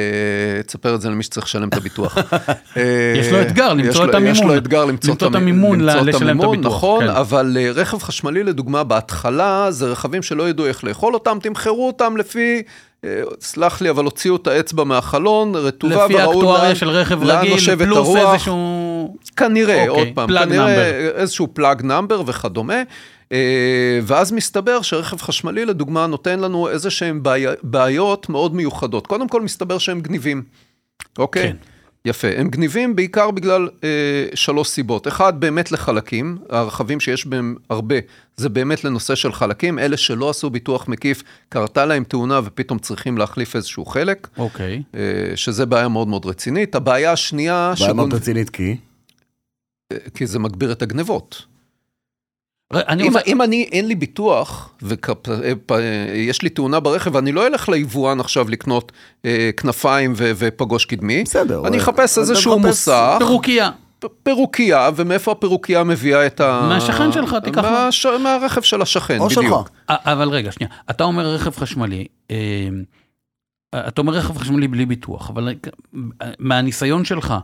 תספר את זה למי שצריך לשלם את הביטוח. אה, יש לו אתגר למצוא את לו- יש המימון. לו אתגר למצוא את המימון לשלם את המימון, הביטוח, נכון, כן. אבל רכב חשמלי לדוגמה, בהתחלה זה רכבים שלא ידעו איך לאכול אותם, תמחרו אותם לפי... סלח לי, אבל הוציאו את האצבע מהחלון, רטובה, לפי האקטואריה של רכב רגיל, פלוס הרוח. איזשהו... כנראה, אוקיי, עוד פעם, כנראה איזשהו פלאג נאמבר וכדומה. אה, ואז מסתבר שרכב חשמלי, לדוגמה, נותן לנו איזה שהן בעי- בעיות מאוד מיוחדות. קודם כל, מסתבר שהם גניבים, אוקיי? כן. יפה, הם גניבים בעיקר בגלל אה, שלוש סיבות. אחד, באמת לחלקים, הרכבים שיש בהם הרבה, זה באמת לנושא של חלקים. אלה שלא עשו ביטוח מקיף, קרתה להם תאונה ופתאום צריכים להחליף איזשהו חלק, אוקיי. אה, שזה בעיה מאוד מאוד רצינית. הבעיה השנייה, בעיה מאוד שגונב- רצינית כי... כי זה מגביר את הגנבות. אני אם, רוצה... אם אני, אין לי ביטוח, ויש לי תאונה ברכב, אני לא אלך ליבואן עכשיו לקנות אה, כנפיים ו, ופגוש קדמי. בסדר. אני אחפש איזשהו מוסך, פירוקייה. פירוקייה, ומאיפה הפירוקייה מביאה את ה... מהשכן שלך, תיקח לו. מהש... מהרכב של השכן, או בדיוק. שלך. א- אבל רגע, שנייה. אתה אומר רכב חשמלי, אה, אתה אומר רכב חשמלי בלי ביטוח, אבל אה, מהניסיון שלך,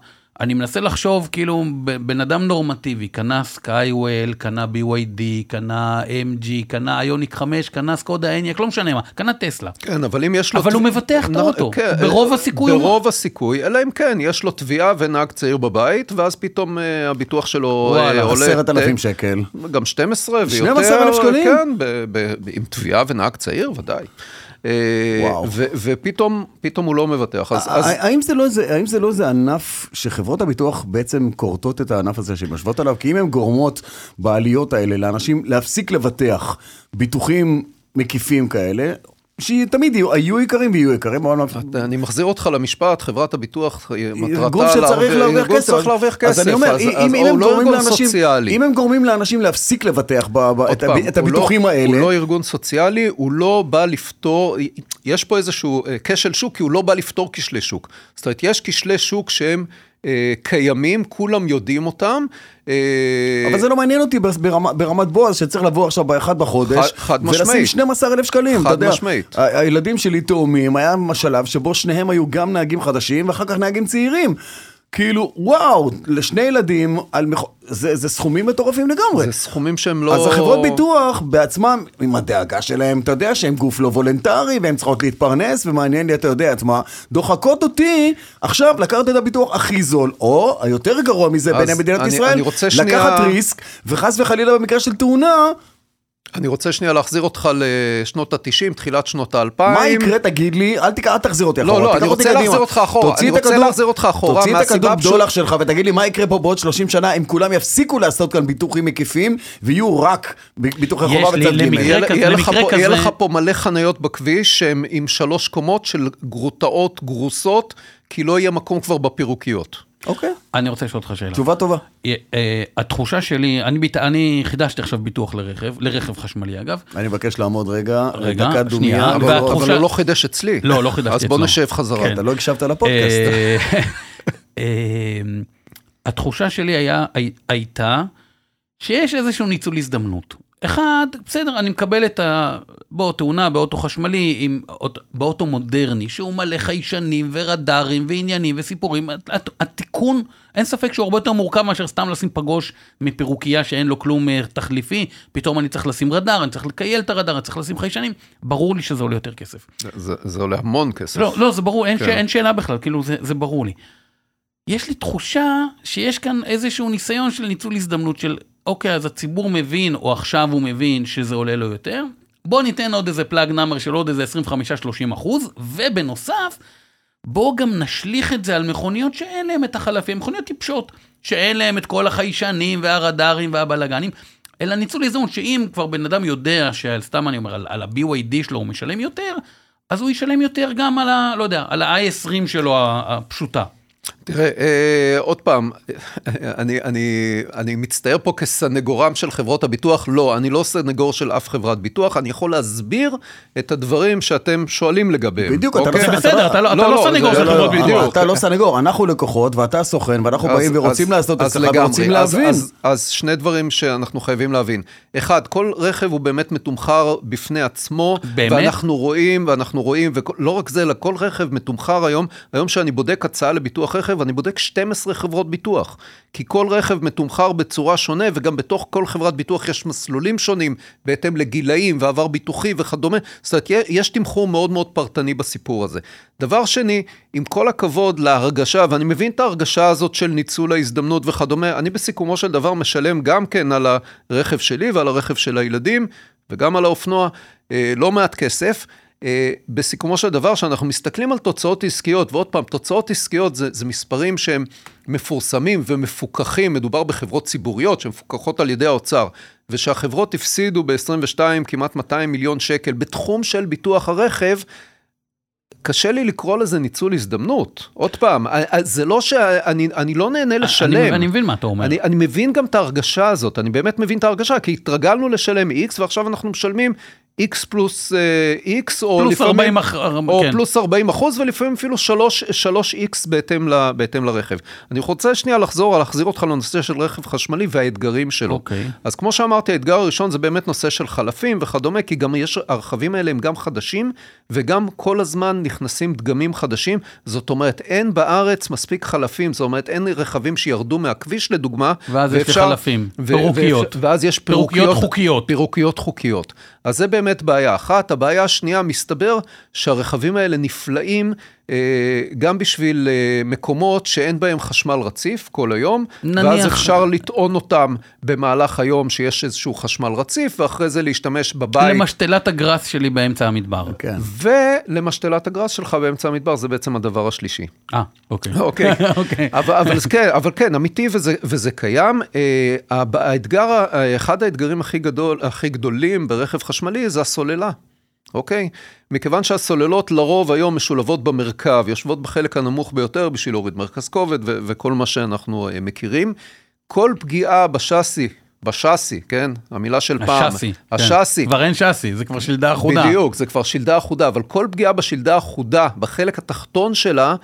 אני מנסה לחשוב כאילו ב- בן אדם נורמטיבי, קנה סקייוול, קנה BYD, קנה MG, קנה איוניק 5, קנה סקודה אניאק, לא משנה מה, קנה טסלה. כן, אבל אם יש לו... אבל הוא מבטח את האוטו. כן, ברוב הסיכוי הוא- ברוב הסיכוי, אלא אם כן, יש לו תביעה ונהג צעיר בבית, ואז פתאום אה, הביטוח שלו אה, וואלה, עולה... עשרת אלפים אה, שקל. גם 12 ויותר. 12,000 שקלים? כן, ב- ב- עם תביעה ונהג צעיר, ודאי. אה. ו- ופתאום פתאום הוא לא מבטח. אז, אז האם זה לא איזה, האם זה לא איזה ענף שחברות הביטוח בעצם כורתות את הענף הזה שהן יושבות עליו? כי אם הן גורמות בעליות האלה לאנשים להפסיק לבטח ביטוחים מקיפים כאלה, שתמיד יהיו, היו יקרים ויהיו יקרים, אני מחזיר אותך למשפט, חברת הביטוח, מטרתה ארגון שצריך להרוויח כסף. אז אני אומר, אם- הם לא גורמים לאנשים. אם הם גורמים לאנשים להפסיק לבטח את את הוא הביטוחים לא, האלה, הוא לא ארגון סוציאלי, הוא לא בא לפתור, יש פה איזשהו אה, כשל שוק, כי הוא לא בא לפתור כשלי שוק. זאת אומרת, יש כשלי שוק שהם אה, קיימים, כולם יודעים אותם. אה, אבל זה לא מעניין אותי ברמה- ברמת בועז, שצריך לבוא עכשיו באחד בחודש, חד- חד ולשים משמעית. 12 אלף שקלים, חד יודע. משמעית. הילדים שלי תאומים, היה שלב שבו שניהם היו גם נהגים חדשים, ואחר כך נהגים צעירים. כאילו, וואו, לשני ילדים, על מכ... זה, זה סכומים מטורפים לגמרי. זה סכומים שהם לא... אז החברות ביטוח בעצמם, עם הדאגה שלהם, אתה יודע שהם גוף לא וולנטרי והם צריכות להתפרנס, ומעניין לי, אתה יודע, עצמה, דוחקות אותי עכשיו לקחת את הביטוח הכי זול, או היותר גרוע מזה בעיני מדינת אני- ישראל, אני רוצה שנייה- לקחת ריסק, וחס וחלילה במקרה של תאונה, אני רוצה שנייה להחזיר אותך לשנות ה-90, תחילת שנות ה-2000. מה יקרה, תגיד לי, אל, תק... אל תחזיר אותי לא, אחורה. לא, תיקח אני רוצה. להחזיר אותך אחורה, תוציא אני את רוצה הכדור- להחזיר אותך אחורה, תוציא את הכדור בדולח שלך ותגיד לי מה יקרה פה בעוד 30 שנה אם כולם יפסיקו לעשות כאן ביטוחים מקיפים ויהיו רק ביטוחי יש חובה לי בצד ג'. יהיה, לך פה מלא חניות בכביש שהן עם שלוש קומות של גרוטאות גרוסות, כי לא יהיה מקום כבר בפירוקיות. אוקיי, אני רוצה לשאול אותך שאלה. תשובה טובה. אה, אה, התחושה שלי, אני, ביט- אני חידשתי עכשיו ביטוח לרכב, לרכב חשמלי אגב. אני מבקש לעמוד רגע, רגע, שנייה, דומייה. אבל- לא- אבל והתחושה- הוא לא חידש אצלי. לא, לא חידשתי אז בוא אצלו. נשב חזרה. כן. אתה לא הקשבת לפודקאסט. אה, התחושה שלי היה, הי- הייתה שיש איזשהו ניצול הזדמנות. אחד, בסדר, אני מקבל את ה... בוא, תאונה באוטו חשמלי, עם, אוט- באוטו מודרני, שהוא מלא חיישנים ורדארים ועניינים וסיפורים. הת- התיקון, אין ספק שהוא הרבה יותר מורכב מאשר סתם לשים פגוש מפירוקייה שאין לו כלום אה, תחליפי, פתאום אני צריך לשים רדאר, אני צריך לקייל את הרדאר, אני צריך לשים חיישנים, ברור לי שזה עולה יותר כסף. זה, זה עולה המון כסף. לא, לא, זה ברור, אין, כן. ש... אין שאלה בכלל, כאילו, זה, זה ברור לי. יש לי תחושה שיש כאן איזשהו ניסיון של ניצול הזדמנות של, אוקיי, אז הציבור מבין, או עכשיו הוא מבין שזה עולה לו יותר, בוא ניתן עוד איזה פלאג נאמר של עוד איזה 25-30 אחוז, ובנוסף, בוא גם נשליך את זה על מכוניות שאין להם את החלפים, מכוניות טיפשות, שאין להם את כל החיישנים והרדארים והבלגנים, אלא ניצול הזדמנות שאם כבר בן אדם יודע שסתם אני אומר, על, על ה-BYD שלו הוא משלם יותר, אז הוא ישלם יותר גם על ה... לא יודע, על ה-i20 שלו הפשוטה. תראה, אה, עוד פעם, אני, אני, אני מצטער פה כסנגורם של חברות הביטוח, לא, אני לא סנגור של אף חברת ביטוח, אני יכול להסביר את הדברים שאתם שואלים לגביהם. בדיוק, אתה אוקיי? לא- זה בסדר, אתה לא- אתה לא, לא לא, סנגור זה- של לא, חברות לא, ביטוח. בדיוק. אתה לא סנגור, אנחנו לקוחות ואתה סוכן ואנחנו באים ורוצים לעשות אז אצלך ורוצים אז- להבין. אז, אז שני דברים שאנחנו חייבים להבין. אחד, כל רכב הוא באמת מתומחר בפני עצמו. באמת? ואנחנו רואים, ואנחנו רואים, ולא רק זה, אלא כל רכב מתומחר היום. היום שאני בודק הצעה לביטוח רכב, אני בודק 12 חברות ביטוח. כי כל רכב מתומחר בצורה שונה, וגם בתוך כל חברת ביטוח יש מסלולים שונים, בהתאם לגילאים ועבר ביטוחי וכדומה. זאת אומרת, יש תמחור מאוד מאוד פרטני בסיפור הזה. דבר שני, עם כל הכבוד להרגשה, ואני מבין את ההרגשה הזאת של ניצול ההזדמנות וכדומה, אני בסיכומו של דבר משלם גם כן על הרכב שלי ועל הרכב של הילדים, וגם על האופנוע, אה, לא מעט כסף. אה, בסיכומו של דבר, שאנחנו מסתכלים על תוצאות עסקיות, ועוד פעם, תוצאות עסקיות זה, זה מספרים שהם מפורסמים ומפוקחים, מדובר בחברות ציבוריות שמפוקחות על ידי האוצר, ושהחברות הפסידו ב-22 כמעט 200 מיליון שקל בתחום של ביטוח הרכב, קשה לי לקרוא לזה ניצול הזדמנות. עוד פעם, זה לא שאני אני לא נהנה לשלם. אני, אני מבין מה אתה אומר. אני, אני מבין גם את ההרגשה הזאת, אני באמת מבין את ההרגשה, כי התרגלנו לשלם X ועכשיו אנחנו משלמים X פלוס uh, X, או פלוס לפעמים, 40 אח... או כן. פלוס 40 אחוז, ולפעמים אפילו 3, 3X בהתאם, ל, בהתאם לרכב. אני רוצה שנייה לחזור, להחזיר אותך לנושא של רכב חשמלי והאתגרים שלו. אוקיי. אז כמו שאמרתי, האתגר הראשון זה באמת נושא של חלפים וכדומה, כי גם יש, הרכבים האלה הם גם חדשים, וגם כל הזמן נכנסים דגמים חדשים. זאת אומרת, אין בארץ מספיק חלפים, זאת אומרת, אין רכבים שירדו מהכביש לדוגמה. ואז יש ואפשר- חלפים, ו- פירוקיות. ו- ואז יש פירוקיות פירוקיות חוקיות. פירוקיות חוקיות. אז זה באמת בעיה אחת. הבעיה השנייה, מסתבר שהרכבים האלה נפלאים גם בשביל אה, מקומות שאין בהם חשמל רציף כל היום, נניח- ואז אפשר לטעון אותם במהלך היום שיש איזשהו חשמל רציף, ואחרי זה להשתמש בבית. למשתלת הגראס שלי באמצע המדבר. כן. ולמשתלת הגראס שלך באמצע המדבר, זה בעצם הדבר השלישי. אה, אוקיי. אוקיי. אוקיי. אבל, אבל, כן, אבל כן, אמיתי וזה, וזה קיים. אה, האתגר, אחד האתגרים הכי, גדול, הכי גדולים ברכב חשמלי זה הסוללה. אוקיי? מכיוון שהסוללות לרוב היום משולבות במרכב, יושבות בחלק הנמוך ביותר בשביל להוריד מרכז כובד ו- וכל מה שאנחנו אה, מכירים. כל פגיעה בשאסי, בשאסי, כן? המילה של פעם. השאסי. כן. השאסי. כבר אין שאסי, זה כבר שלדה אחודה. בדיוק, זה כבר שלדה אחודה, אבל כל פגיעה בשלדה אחודה, בחלק התחתון שלה,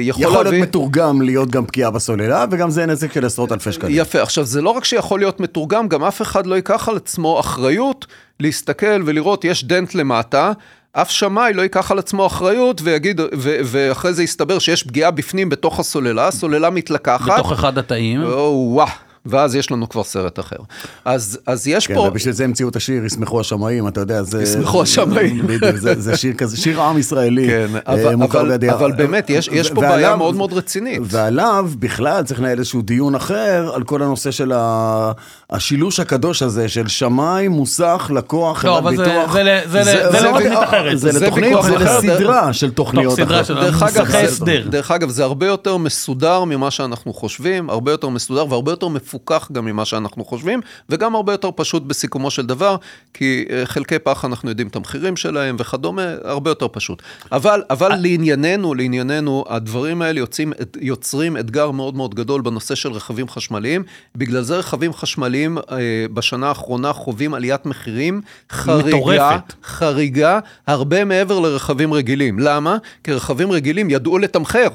יכול, יכול להביא... להיות מתורגם להיות גם פגיעה בסוללה, וגם זה נזק של עשרות אלפי שקלים. יפה, עכשיו זה לא רק שיכול להיות מתורגם, גם אף אחד לא ייקח על עצמו אחריות להסתכל ולראות, יש דנט למטה, אף שמאי לא ייקח על עצמו אחריות ויגיד, ו- ואחרי זה יסתבר שיש פגיעה בפנים בתוך הסוללה, הסוללה מתלקחת. בתוך אחד התאים. או, וואו, ואז יש לנו כבר סרט אחר. אז, אז יש כן, פה... ובשביל זה המציאו את השיר, ישמחו השמאים, אתה יודע, זה... ישמחו השמאים. בדיוק, זה זה שיר כזה, שיר עם ישראלי. כן, אה, אבל, מוכר אבל, בידי- אבל באמת, יש, יש פה ועליו- בעיה מאוד מאוד רצינית. ועליו בכלל צריך לנהל איזשהו דיון אחר על כל הנושא של ה- השילוש הקדוש הזה של שמאי, מוסך, לקוח, לא, חברת אבל זה- ביטוח. זה זה ל- זה לא לתוכנית אחרת. זה זה לתוכנית, זה אחר. לסדרה של תוכניות אחרות. של- דרך אגב, זה. דרך אגב, זה הרבה יותר מסודר ממה שאנחנו חושבים, הרבה יותר מסודר והרבה יותר מפוקח גם ממה שאנחנו חושבים, וגם הרבה יותר פשוט בסיכומו של דבר, כי אה, חלקי פח אנחנו יודעים את המחירים שלהם וכדומה, הרבה יותר פשוט. אבל, אבל לענייננו, לענייננו, הדברים האלה יוצאים, יוצרים אתגר מאוד מאוד גדול בנושא של רכבים חשמליים. בגלל זה רכבים חשמליים אה, בשנה האחרונה חווים עליית מחירים חריגה. מטורפת. חריגה הרבה מעבר לרכבים רגילים. למה? כי רכבים רגילים ידעו לתמחר.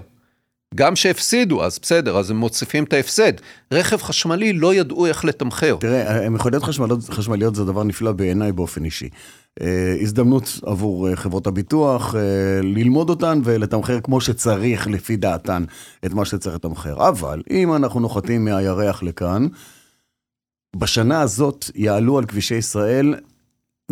גם שהפסידו, אז בסדר, אז הם מוסיפים את ההפסד. רכב חשמלי לא ידעו איך לתמחר. תראה, מכוניות חשמליות, חשמליות זה דבר נפלא בעיניי באופן אישי. אה, הזדמנות עבור אה, חברות הביטוח אה, ללמוד אותן ולתמחר כמו שצריך לפי דעתן את מה שצריך לתמחר. אבל אם אנחנו נוחתים מהירח לכאן, בשנה הזאת יעלו על כבישי ישראל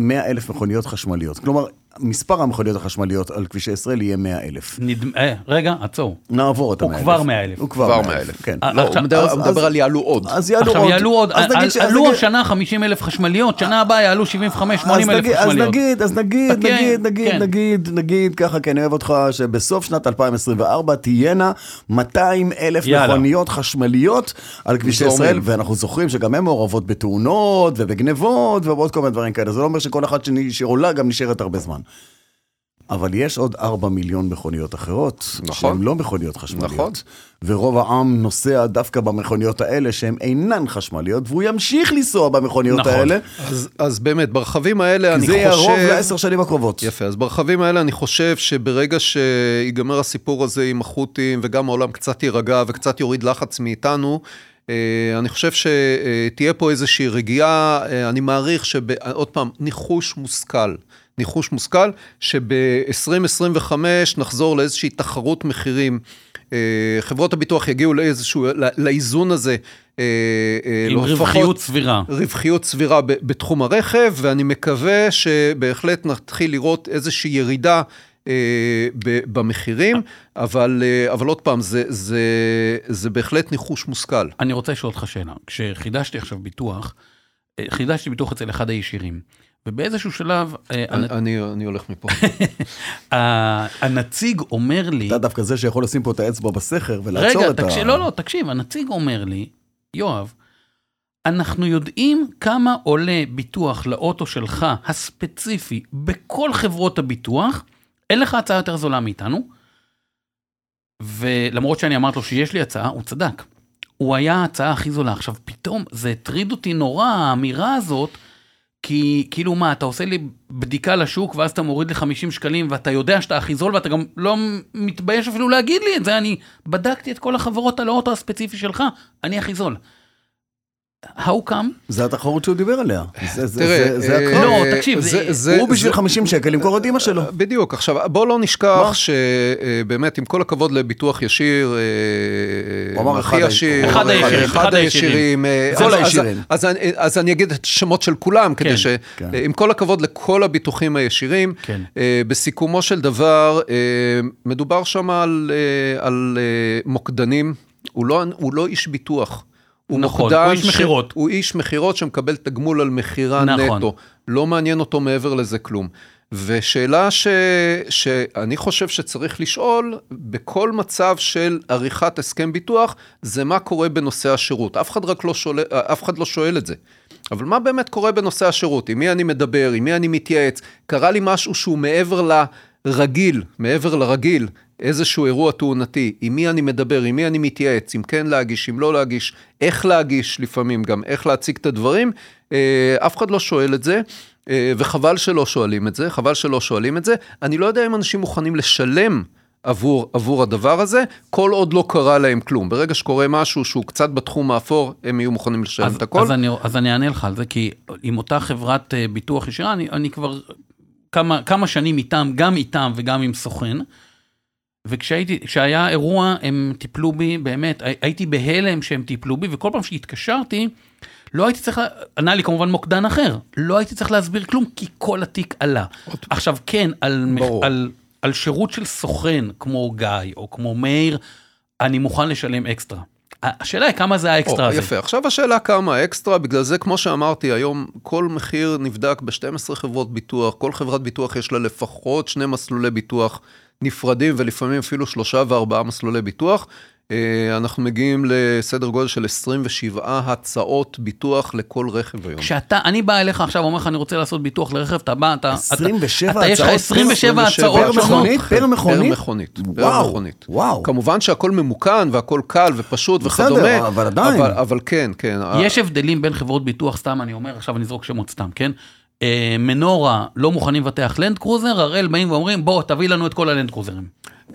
100 אלף מכוניות חשמליות. כלומר, מספר המכוניות החשמליות על כבישי ישראל יהיה 100 אלף. נדמ- אה, רגע, עצור. נעבור את הוא ה-100 אלף. כבר 100,000. הוא כבר כבר 100 100,000. אלף, כן. אה, לא, עכשיו, הוא מדבר, אז- הוא מדבר אז- על יעלו עוד. אז יעלו עכשיו עוד. יעלו עוד, אז נגיד ש- עלו השנה 50 אלף חשמליות, שנה הבאה יעלו 75, 80 אז אלף נגיד- אז חשמליות. נגיד, אז נגיד, נגיד, נגיד, כן. נגיד, נגיד, ככה, כי אני אוהב אותך, שבסוף שנת 2024 תהיינה 200 אלף. מכוניות חשמליות על כבישי. ישראל, ואנחנו זוכרים שגם הן מעורבות בתאונות ובגנבות ובעוד כל מיני דברים כאלה. זה לא אומר שכל אחת שעולה גם נשארת הרבה זמן. אבל יש עוד 4 מיליון מכוניות אחרות, נכון. שהן לא מכוניות חשמליות. נכון. ורוב העם נוסע דווקא במכוניות האלה שהן אינן חשמליות, והוא ימשיך לנסוע במכוניות נכון. האלה, אז, אז באמת, ברכבים האלה אני זה יהיה הרוב חושב... לעשר שנים הקרובות. יפה, אז ברכבים האלה אני חושב שברגע שיגמר הסיפור הזה עם החות'ים וגם העולם קצת יירגע וקצת יוריד לחץ מאיתנו, אה, אני חושב שתהיה פה איזושהי רגיעה, אה, אני מעריך שעוד פעם, ניחוש מושכל. ניחוש מושכל, שב-2025 נחזור לאיזושהי תחרות מחירים. אה, חברות הביטוח יגיעו לאיזשהו, לא- לאיזון הזה. אה, אה, עם לפחות- רווחיות סבירה. רווחיות סבירה בתחום הרכב, ואני מקווה שבהחלט נתחיל לראות איזושהי ירידה במחירים, אבל, אבל עוד פעם, זה, זה, זה בהחלט ניחוש מושכל. אני רוצה לשאול אותך שאלה. כשחידשתי עכשיו ביטוח, חידשתי ביטוח אצל אחד הישירים, ובאיזשהו שלב, אה, אני, הולך מפה. הנציג אומר לי, אתה דווקא זה שיכול לשים פה את האצבע בסכר ולעצור רגע, את ה... תקשיב, לא, לא, תקשיב, הנציג אומר לי, יואב, אנחנו יודעים כמה עולה ביטוח לאוטו שלך, הספציפי, בכל חברות הביטוח, אין לך הצעה יותר זולה מאיתנו, ולמרות שאני אמרתי לו שיש לי הצעה, הוא צדק. הוא היה ההצעה הכי זולה. עכשיו, פתאום זה הטריד אותי נורא, האמירה הזאת, כי כאילו מה, אתה עושה לי בדיקה לשוק ואז אתה מוריד לי 50 שקלים ואתה יודע שאתה הכי זול ואתה גם לא מתבייש אפילו להגיד לי את זה, אני בדקתי את כל החברות על האוטו הספציפי שלך, אני הכי זול. How come? זה התחרות שהוא דיבר עליה. זה- זה- תראה, זה- זה אה, הקרב. לא, אה, תקשיב, זה- הוא בשביל זה- 50 שקל למכור את אמא שלו. בדיוק, עכשיו בוא לא נשכח מה? שבאמת עם כל הכבוד לביטוח ישיר, אה, הוא אמר הכי ישיר, אחד אה, הישירים, אחד אחד הישירים, אה, כל אז- הישירים. אז- אז אני- אז אני אגיד את השמות של כולם, כדי כן, ש... כן. אה, עם כל הכבוד לכל הביטוחים הישירים, כן. אה, בסיכומו של דבר, אה, מדובר שם על אה, על, אה, מוקדנים, הוא לא- הוא לא איש ביטוח. הוא נכון, מוקדן הוא איש ש- מכירות. הוא איש מכירות שמקבל תגמול על מכירה נכון. נטו. לא מעניין אותו מעבר לזה כלום. ושאלה ש... שאני חושב שצריך לשאול, בכל מצב של עריכת הסכם ביטוח, זה מה קורה בנושא השירות. אף אחד רק לא שואל, אף אחד לא שואל את זה. אבל מה באמת קורה בנושא השירות? עם מי אני מדבר? עם מי אני מתייעץ? קרה לי משהו שהוא מעבר לרגיל, מעבר לרגיל, איזשהו אירוע תאונתי, עם מי אני מדבר, עם מי אני מתייעץ, אם כן להגיש, אם לא להגיש, איך להגיש לפעמים גם, איך להציג את הדברים, אה, אף אחד לא שואל את זה, אה, וחבל שלא שואלים את זה, חבל שלא שואלים את זה. אני לא יודע אם אנשים מוכנים לשלם עבור, עבור הדבר הזה, כל עוד לא קרה להם כלום. ברגע שקורה משהו שהוא קצת בתחום האפור, הם יהיו מוכנים לשלם אז, את הכל. אז, אני, אז אני אענה לך על זה, כי עם אותה חברת אה, ביטוח ישירה, אני, אני כבר כמה, כמה שנים איתם, גם איתם וגם עם סוכן, וכשהייתי, כשהיה אירוע, הם טיפלו בי, באמת, הי- הייתי בהלם שהם טיפלו בי, וכל פעם שהתקשרתי, לא הייתי צריך, ענה לי כמובן מוקדן אחר, לא הייתי צריך להסביר כלום, כי כל התיק עלה. עכשיו, כן, על. על, על שירות של סוכן, כמו גיא או כמו מאיר, אני מוכן לשלם אקסטרה. השאלה היא כמה זה האקסטרה הזה. יפה, עכשיו השאלה כמה אקסטרה, בגלל זה כמו שאמרתי, היום כל מחיר נבדק ב-12 חברות ביטוח, כל חברת ביטוח יש לה לפחות שני מסלולי ביטוח נפרדים, ולפעמים אפילו שלושה וארבעה מסלולי ביטוח. אה, אנחנו מגיעים לסדר גודל של 27 הצעות ביטוח לכל רכב היום. כשאתה, אני בא אליך עכשיו, אומר לך, אני רוצה לעשות ביטוח לרכב, אתה בא, אתה... 27 אתה, יש לך הצעות? 27 הצעות פר שונות. מכונית? פר מכונית? פר מכונית, פר וואו, מכונית. וואו. כמובן שהכל ממוכן והכל קל ופשוט בסדר, וכדומה. אבל עדיין. אבל, אבל כן, כן. יש הבדלים בין חברות ביטוח, סתם אני אומר, עכשיו אני אזרוק שמות סתם, כן? אה, מנורה לא מוכנים לבטח לנד קרוזר, הראל באים ואומרים, בוא, תביא לנו את כל הלנד קרוזרים. אה,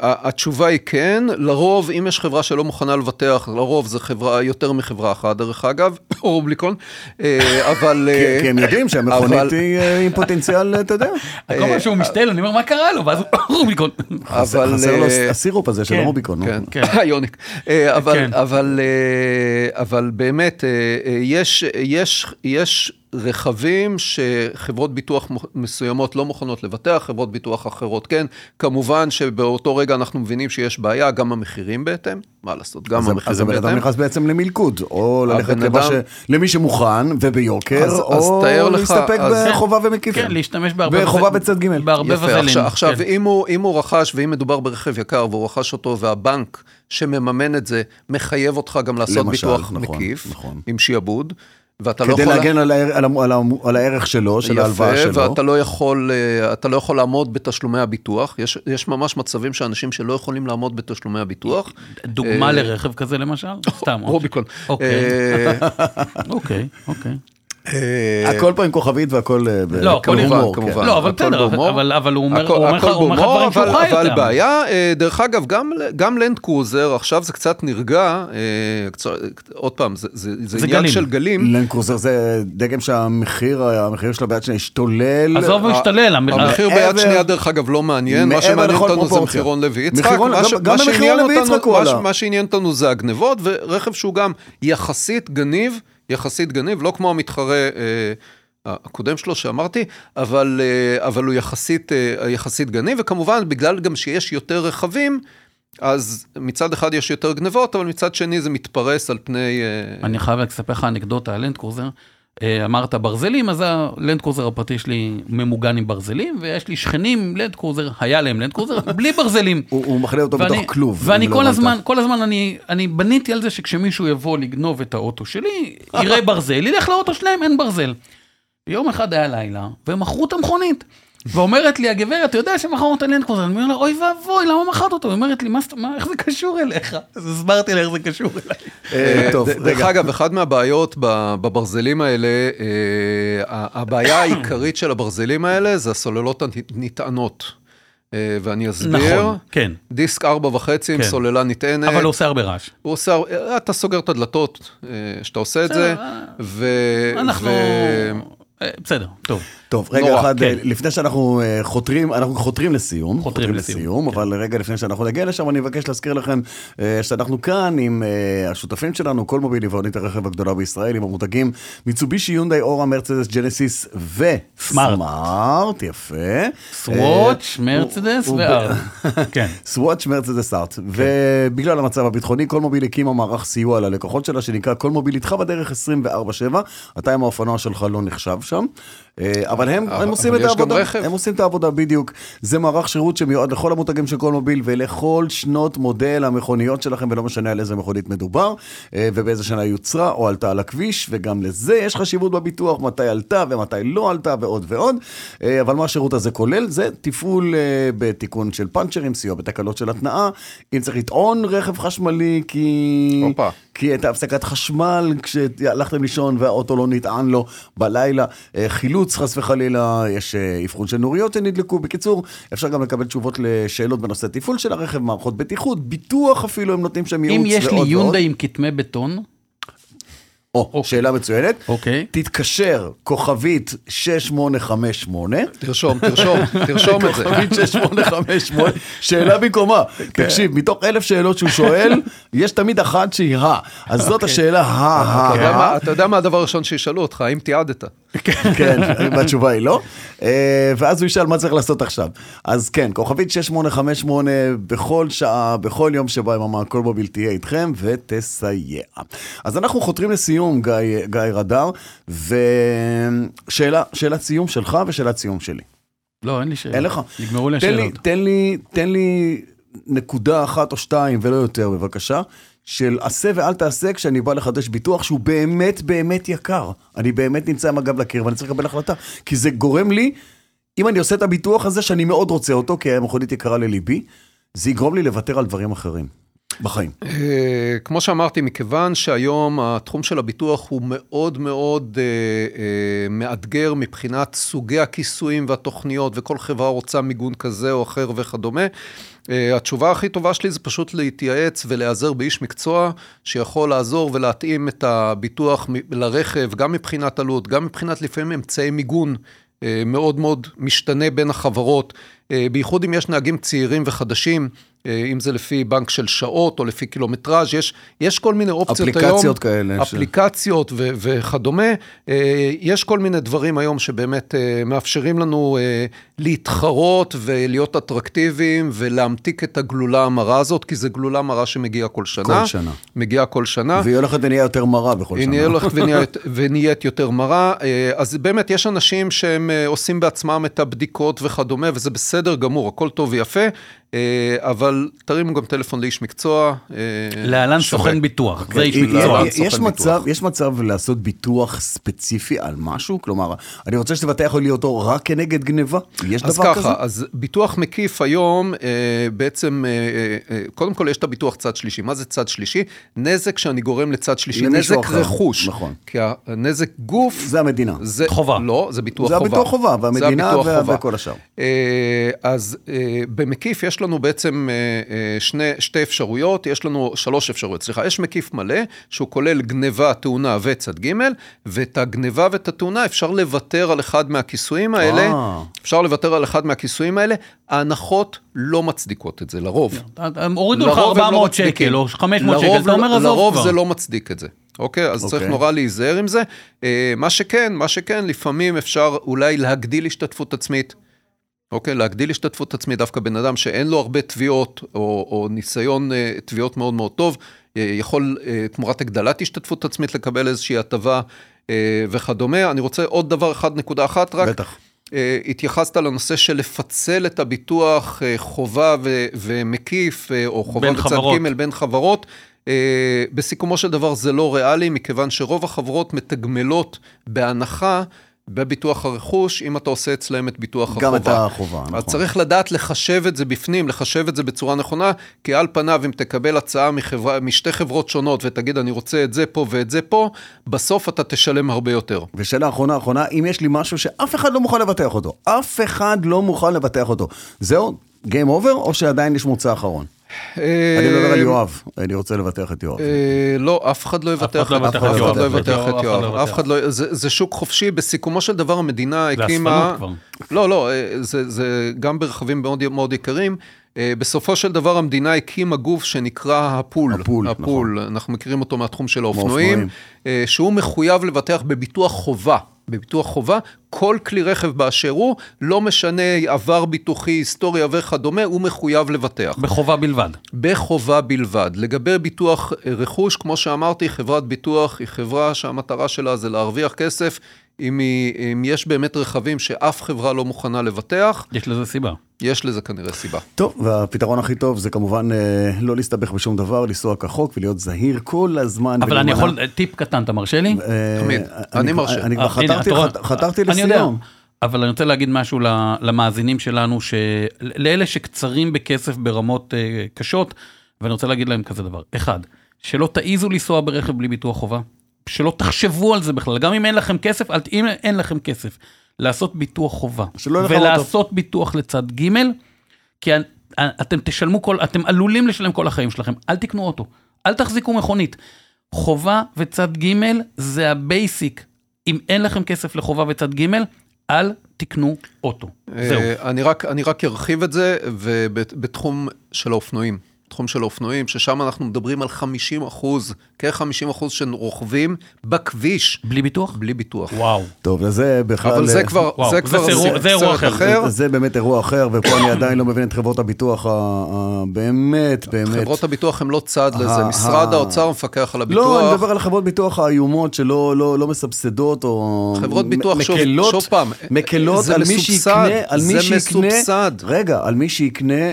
התשובה היא כן, לרוב אם יש חברה שלא מוכנה לבטח, לרוב זה חברה יותר מחברה אחת דרך אגב, רוביקון, אה, אבל... כי אה, כי הם יודעים שהמכונית אבל- היא אה, עם פוטנציאל, אתה יודע. כל פעם שהוא משתעל, אני אומר, מה קרה לו? ואז הוא רוביקון. חסר אבל, חסר לו אה, הסירופ הזה של כן, הרוביקון. נו. כן, כן. האיוניק. אה, אבל, כן. אבל, אה, אבל באמת, אה, אה, יש, יש, יש רכבים שחברות ביטוח מסוימות לא מוכנות לבטח, חברות ביטוח אחרות כן. כמובן שבאותו רגע אנחנו מבינים שיש בעיה, גם המחירים בהתאם, מה לעשות, גם אז- אז המחירים הבן אדם בהתאם. נכנס בעצם למלכוד, או ללכת למה אדם- ש- למי שמוכן וביוקר, אז- אז או לך, להסתפק אז- בחובה ומקיפים. כן, להשתמש בהרבה... בחובה בצד ג'. בהרבה יפה, וזלים. עכשיו, עכשיו כן. אם, הוא, אם הוא רכש, ואם מדובר ברכב יקר והוא רכש אותו, והבנק שמממן את זה, מחייב אותך גם לעשות למשל, ביטוח נכון, מקיף, נכון. עם שיעבוד, ואתה לא כדי יכול... להגן על הער- על על על הערך שלו, של ההלוואה יפה, שלו. ואתה לא יכול, אה, אתה לא יכול לעמוד בתשלומי הביטוח. יש, יש ממש מצבים שאנשים שלא יכולים לעמוד בתשלומי הביטוח. דוגמה אה, לרכב כזה למשל? סתם. רוביקון. אוקיי. אה, אוקיי, אוקיי. הכל פה עם כוכבית והכל אה, ב- לא, כמובן, בהומור, כן. כמובן. לא, אבל הכל בסדר, בהומור. אבל- אבל הוא אומר לך בהומור, דברים שהוא אבל- חי אבל אותם. בעיה, אה, דרך אגב, גם, גם לנד קרוזר, עכשיו זה קצת נרגע, אה, קצת- עוד פעם, זה, זה, זה זה עניין גלים. של גלים. לנד קרוזר זה דגם שהמחיר, המחיר שלו ביד שנייה השתולל. עזוב, הוא השתולל. המ- המחיר ביד שנייה, דרך אגב, לא מעניין, מה שמעניין אותנו זה. מחירון לוי יצחק. גם- במחירון לוי יצחק הוא מה עלה. מה שעניין אותנו זה הגנבות, ורכב שהוא גם יחסית גניב, יחסית גניב, לא כמו המתחרה אה, הקודם שלו שאמרתי, אבל, אה, אבל הוא יחסית, אה, יחסית גניב, וכמובן, בגלל גם שיש יותר רכבים, אז מצד אחד יש יותר גנבות, אבל מצד שני זה מתפרס על פני... אה, אני חייב לספר לך אנקדוטה על לנד קרוזר. אה, אמרת ברזלים, אז הלנד קרוזר הפרטי שלי ממוגן עם ברזלים, ויש לי שכנים עם לנד קרוזר, היה להם לנד קרוזר, בלי ברזלים. הוא הוא מחנה אותו בתוך ואני- כלוב. ואני לא כל הבנת. הזמן, כל הזמן אני, אני בניתי על זה שכשמישהו יבוא לגנוב את האוטו שלי, יראה ברזל, ילך לאוטו שלהם, אין ברזל. יום אחד היה לילה, והם מכרו את המכונית. ואומרת לי הגברת, אתה יודע שמכרנו את הלנד קרוזר? אני אומר לה, אוי ואבוי, למה מכרת אותו? היא אומרת לי, "מה איך זה קשור אליך? אז הסברתי לה איך זה קשור אליי. אה, טוב, ד- דרך. אגב, אחת מהבעיות בברזלים האלה, אה, הבעיה העיקרית של הברזלים האלה זה הסוללות הנטענות. אה, ואני אסביר. נכון, כן. דיסק ארבע וחצי עם כן. סוללה נטענת. אבל הוא עושה הרבה רעש. הוא עושה, אה, אתה סוגר את הדלתות אה, שאתה עושה את זה, אה, ו... אנחנו... ו- אה, בסדר, טוב. טוב, רגע נורא, אחד, כן. אה, לפני שאנחנו אה, חותרים, אנחנו חותרים לסיום. חותרים לסיום, כן. אבל רגע לפני שאנחנו נגיע לשם, אני מבקש להזכיר לכם אה, שאנחנו כאן עם השותפים שלנו, כל מוביל יבואנית הרכב הגדולה בישראל, עם המותגים מיצובישי, יונדאי, אורה, מרצדס, ג'נסיס סמארט. וסמארט, יפה. סוואץ', מרצדס וארד. כן. סוואץ' מרצדס ארט, ובגלל המצב הביטחוני, כל מוביל הקימה מערך סיוע ללקוחות שלה, שנקרא כל מוביל איתך בדרך 24/7, אתה עם האופנוע שלך לא נחשב שם, אבל הם, אבל- הם עושים אבל את העבודה, רכב. הם עושים את העבודה בדיוק, זה מערך שירות שמיועד לכל המותגים של כל מוביל ולכל שנות מודל המכוניות שלכם, ולא משנה על איזה מכונית מדובר, אה, ובאיזה שנה יוצרה או עלתה על הכביש, וגם לזה יש חשיבות בביטוח, מתי עלתה ומתי לא עלתה ועוד ועוד, אה, אבל מה השירות הזה כולל? זה תפעול אה, בתיקון של פאנצ'רים, סיוע בתקלות של התנעה, אם צריך לטעון רכב חשמלי כי... הופה. כי הייתה הפסקת חשמל כשהלכתם לישון והאוטו לא נטען לו בלילה, אה, חילוץ חס וחלילה, יש אה, אבחון של נוריות שנדלקו. בקיצור, אפשר גם לקבל תשובות לשאלות בנושא תפעול של הרכב, מערכות בטיחות, ביטוח אפילו, הם נותנים שם ייעוץ אם ועוד יש לי ועוד. יונדאי עם כתמי בטון, או, שאלה מצוינת. אוקיי. תתקשר, כוכבית 6858. תרשום, תרשום, תרשום את זה. כוכבית 6858, שאלה במקומה. תקשיב, מתוך אלף שאלות שהוא שואל, יש תמיד אחת שהיא ה. אז זאת השאלה ה, אתה יודע ה, מה- ה. אתה יודע מה הדבר הראשון שישאלו אותך, האם תיעדת? כן, והתשובה היא לא. אה, ואז הוא ישאל מה צריך לעשות עכשיו. אז כן, כוכבית 6858 בכל שעה, בכל יום שבו יממה, כל מוביל תהיה איתכם ותסייע. אז אנחנו חותרים לסיום, גיא, גיא רדאר, ושאלה, שאלת סיום שלך ושאלת סיום שלי. לא, אין לי שאלות. אין לך? נגמרו לי, השאלות. תן לי, תן לי נקודה אחת או שתיים ולא יותר, בבקשה, של עשה ואל תעשה כשאני בא לחדש ביטוח שהוא באמת באמת יקר. אני באמת נמצא עם הגב לקיר ואני צריך לקבל החלטה. כי זה גורם לי, אם אני עושה את הביטוח הזה שאני מאוד רוצה אותו, כי המכונית יקרה לליבי, זה יגרום לי לוותר על דברים אחרים בחיים. אה, כמו שאמרתי, מכיוון שהיום התחום של הביטוח הוא מאוד מאוד אה, אה, מאתגר מבחינת סוגי הכיסויים והתוכניות, וכל חברה רוצה מיגון כזה או אחר וכדומה, התשובה הכי טובה שלי זה פשוט להתייעץ ולהיעזר באיש מקצוע שיכול לעזור ולהתאים את הביטוח לרכב, גם מבחינת עלות, גם מבחינת לפעמים אמצעי מיגון. מאוד מאוד משתנה בין החברות, בייחוד אם יש נהגים צעירים וחדשים, אם זה לפי בנק של שעות או לפי קילומטראז', יש, יש כל מיני אופציות היום. אפליקציות כאלה ש- אפליקציות ו- וכדומה. אה, יש כל מיני דברים היום שבאמת אה, מאפשרים לנו אה, להתחרות ולהיות אטרקטיביים ולהמתיק את הגלולה המרה הזאת, כי זו גלולה מרה שמגיעה כל שנה. כל שנה. מגיעה כל שנה. והיא הולכת ונהיה יותר מרה בכל היא שנה. נהיה הולכת ונהיית, ונהיית יותר מרה. אה, אז באמת, יש אנשים שהם אה, עושים בעצמם את הבדיקות וכדומה, וזה בסדר גמור, הכל טוב ויפה, אה, אבל תרימו גם טלפון לאיש מקצוע. אה, להלן. סוכן ביטוח. זה איש יש- מקצוע. יש- יש מצב, יש מצב לעשות ביטוח ספציפי על משהו? כלומר, אני רוצה שתבטח לי אותו רק כנגד גניבה? יש אז דבר כזה? ככה, אז ביטוח מקיף היום, אה, בעצם, אה, אה, קודם כל יש את הביטוח צד שלישי. מה זה צד שלישי? נזק שאני גורם לצד שלישי, נזק אחר, רכוש. נכון. כי הנזק גוף... זה המדינה. זה חובה. לא, זה ביטוח זה חובה. הביטוח חובה, והמדינה זה הביטוח חובה. וכל השאר. אה, אז אה, במקיף יש לנו בעצם אה, אה, שני, שתי אפשרויות, יש לנו שלוש אפשרויות, סליחה, יש מקיף מלא, שהוא כולל גניבה, תאונה וצד ג', ואת הגניבה ואת התאונה אפשר לוותר על אחד מהכיסויים האלה, אה. אפשר לוותר על אחד מהכיסויים האלה, ההנחות לא מצדיקות את זה, לרוב. הם הורידו לך לרוב הם לא 400 מצדיקים. שקל או 500 לרוב שקל, אתה אומר לא- עזוב לרוב כבר. זה לא מצדיק את זה. אוקיי? אז צריך אוקיי. נורא להיזהר עם זה. אה, מה שכן, מה שכן, לפעמים אפשר אולי להגדיל השתתפות עצמית. אוקיי, להגדיל השתתפות עצמית, דווקא בן אדם שאין לו הרבה תביעות, או, או ניסיון אה, תביעות מאוד מאוד טוב, אה, יכול אה, תמורת הגדלת השתתפות עצמית לקבל איזושהי הטבה וכדומה. אני רוצה עוד דבר אחד, נקודה אחת רק. בטח. התייחסת לנושא של לפצל את הביטוח חובה ו- ומקיף, או חובה בצד. ג' בין חברות. בסיכומו של דבר זה לא ריאלי, מכיוון שרוב החברות מתגמלות בהנחה בביטוח הרכוש, אם אתה עושה אצלהם את ביטוח החובה. גם את החובה, נכון. אז צריך לדעת לחשב את זה בפנים, לחשב את זה בצורה נכונה, כי על פניו, אם תקבל הצעה מחברה, משתי חברות שונות ותגיד, אני רוצה את זה פה ואת זה פה, בסוף אתה תשלם הרבה יותר. ושאלה אחרונה אחרונה, אם יש לי משהו שאף אחד לא מוכן לבטח אותו, אף אחד לא מוכן לבטח אותו, זהו, גיים אובר, או שעדיין יש מוצא אחרון? אני מדבר על יואב, אני רוצה לבטח את יואב. אה, לא, אף אחד לא יבטח לא את יואב. לא אף אחד לא אחד לא... זה זה שוק חופשי, בסיכומו של דבר המדינה זה הקימה... אספנות לא, לא, אה, זה זה גם ברכבים מאוד מאוד יקרים. אה, בסופו של דבר המדינה הקימה גוף שנקרא הפול. הפול, הפול, אנחנו מכירים אותו מהתחום של האופנועים. אה, שהוא מחויב לבטח בביטוח חובה. בביטוח חובה, כל כלי רכב באשר הוא, לא משנה עבר ביטוחי, היסטוריה וכדומה, הוא מחויב לבטח. בחובה בלבד. בחובה בלבד. לגבי ביטוח רכוש, כמו שאמרתי, חברת ביטוח היא חברה שהמטרה שלה זה להרוויח כסף. אם, היא, אם יש באמת רכבים שאף חברה לא מוכנה לבטח, יש לזה סיבה. יש לזה כנראה סיבה. טוב, והפתרון הכי טוב זה כמובן אה, לא להסתבך בשום דבר, לנסוע כחוק ולהיות זהיר כל הזמן. אבל אני. יכול, טיפ קטן, אתה מרשה לי? אה, תמיד. אני כבר- מרשה. אני כבר אה, הנה, חתרתי חתרתי אני יודע, לסיום. אבל אני רוצה להגיד משהו למאזינים שלנו, שלאלה שקצרים בכסף ברמות אה, קשות, ואני רוצה להגיד להם כזה דבר. אחד, שלא תעיזו לנסוע ברכב בלי ביטוח חובה. שלא תחשבו על זה בכלל, גם אם אין לכם כסף, אל, אם אין לכם כסף, לעשות ביטוח חובה. ולעשות ביטוח לצד ג', כי אתם תשלמו כל, אתם עלולים לשלם כל החיים שלכם, אל תקנו אוטו, אל תחזיקו מכונית. חובה וצד ג' זה ה basic. אם אין לכם כסף לחובה וצד ג', אל תקנו אוטו. זהו. אה, אני רק, אני רק ארחיב את זה, ובתחום של האופנועים. תחום של האופנועים, ששם אנחנו מדברים על 50 אחוז, כ-50 אחוז של רוכבים בכביש, בלי ביטוח? בלי ביטוח. וואו. טוב, אז זה בכלל... אבל זה אה, כבר, וואו, זה זה כבר אירוע- סרט זה אירוע אחר. אחר. זה, זה באמת אירוע אחר, ופה אני עדיין לא מבין את חברות הביטוח באמת, באמת. חברות הביטוח הן לא צד לזה, משרד האוצר מפקח על לא, אני הביטוח. מדבר על חברות ביטוח האיומות שלא לא, לא מסבסדות או... חברות ביטוח, שוב- מקלות, שוב פעם, מקלות זה על מי שיקנה, על מי זה שיקנה, מסובסד. רגע, על מי שיקנה אה,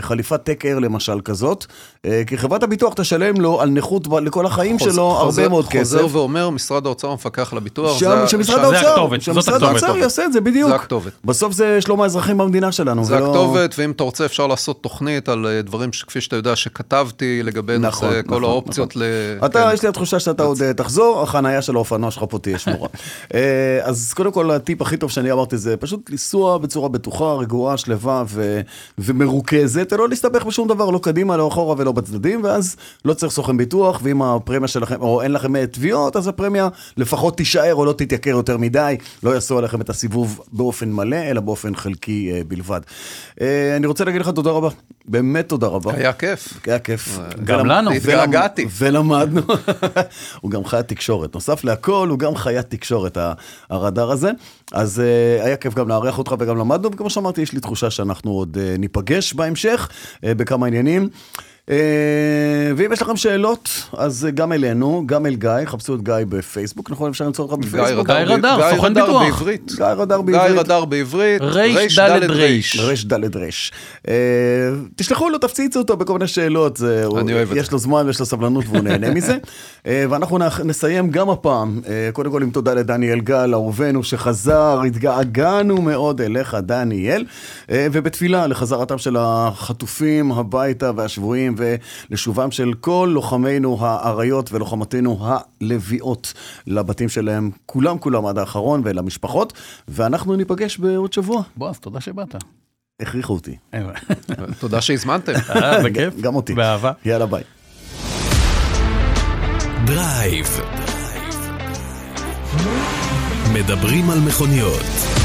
חליפת טק-אר למשל כזאת, אה, כי חברת הביטוח תשלם לו על נכות לכל החיים חוז- שלו חוזר- הרבה מאוד חוזר כסף. ואומר, משרד האוצר מפקח על הביטוח. שם- זה- שמשרד האוצר, הכתובת, שמשרד הכתובת. האוצר יעשה את זה בדיוק. זה הכתובת. בסוף זה שלום האזרחים במדינה שלנו. זה ולא- הכתובת, ואם אתה רוצה אפשר לעשות תוכנית על אה, דברים שכפי שאתה יודע שכתבתי לגבי נכון, נושא נכון, כל האופציות ל... אתה, כן. יש לי התחושה שאתה עוד אה, תחזור, החנייה של האופנוע שלך פה תהיה שמורה. אז קודם כל, הטיפ הכי טוב שאני אמרתי זה פשוט לנסוע בצורה בטוחה, רגועה, שלווה ו- ומרוכזת, ולא להסתבך בשום דבר, לא קדימה, לא אחורה ולא בצדדים, ואז לא צריך סוכן ביטוח, ואם הפרמיה שלכם, או אין לכם אה, תביעות, אז הפרמיה לפחות תישאר או לא תתייקר יותר מדי, לא יעשו עליכם את הסיבוב באופן מלא, אלא באופן חלקי אה, בלבד. אה, אני רוצה להגיד לך תודה רבה, באמת תודה רבה. היה כיף. היה כיף. גם ולמ- לנו. התגעגעתי. ולמדנו. הוא גם חיית תקשורת. נוסף להכל, הוא גם חיית תקשורת, הרדאר הזה. אז uh, היה כיף גם לארח אותך וגם למדנו, וכמו שאמרתי, יש לי תחושה שאנחנו עוד uh, ניפגש בהמשך uh, בכמה עניינים. Uh, ואם יש לכם שאלות, אז uh, גם אלינו, גם אל גיא, חפשו את גיא בפייסבוק, נכון? אפשר למצוא אותך גיא בפייסבוק? גיא רדאר, רדאר, גיא סוכן רדאר ביטוח. גיא רדאר גיא בעברית. רדאר בעברית. ריש ד' ד' ריש. רש ד' רש. אה, תשלחו לו, תפציצו אותו בכל מיני שאלות. זה- אני אוהב את יש לו זמן ויש לו סבלנות והוא נהנה מזה. אה, ואנחנו נח- נסיים גם הפעם, אה, קודם כל עם תודה לדניאל גל, אהובנו שחזר, התגעגענו מאוד אליך, דניאל, אה, ובתפילה לחזרתם של החטופים הביתה והשבויים ולשובם של כל לוחמינו האריות ולוחמותינו הלביאות לבתים שלהם, כולם כולם עד האחרון ולמשפחות, ואנחנו ניפגש בעוד שבוע. בועז, תודה שבאת. הכריחו אותי. תודה שהזמנתם. אה, בכיף. גם אותי. באהבה. יאללה ביי. דרייב. מדברים על מכוניות.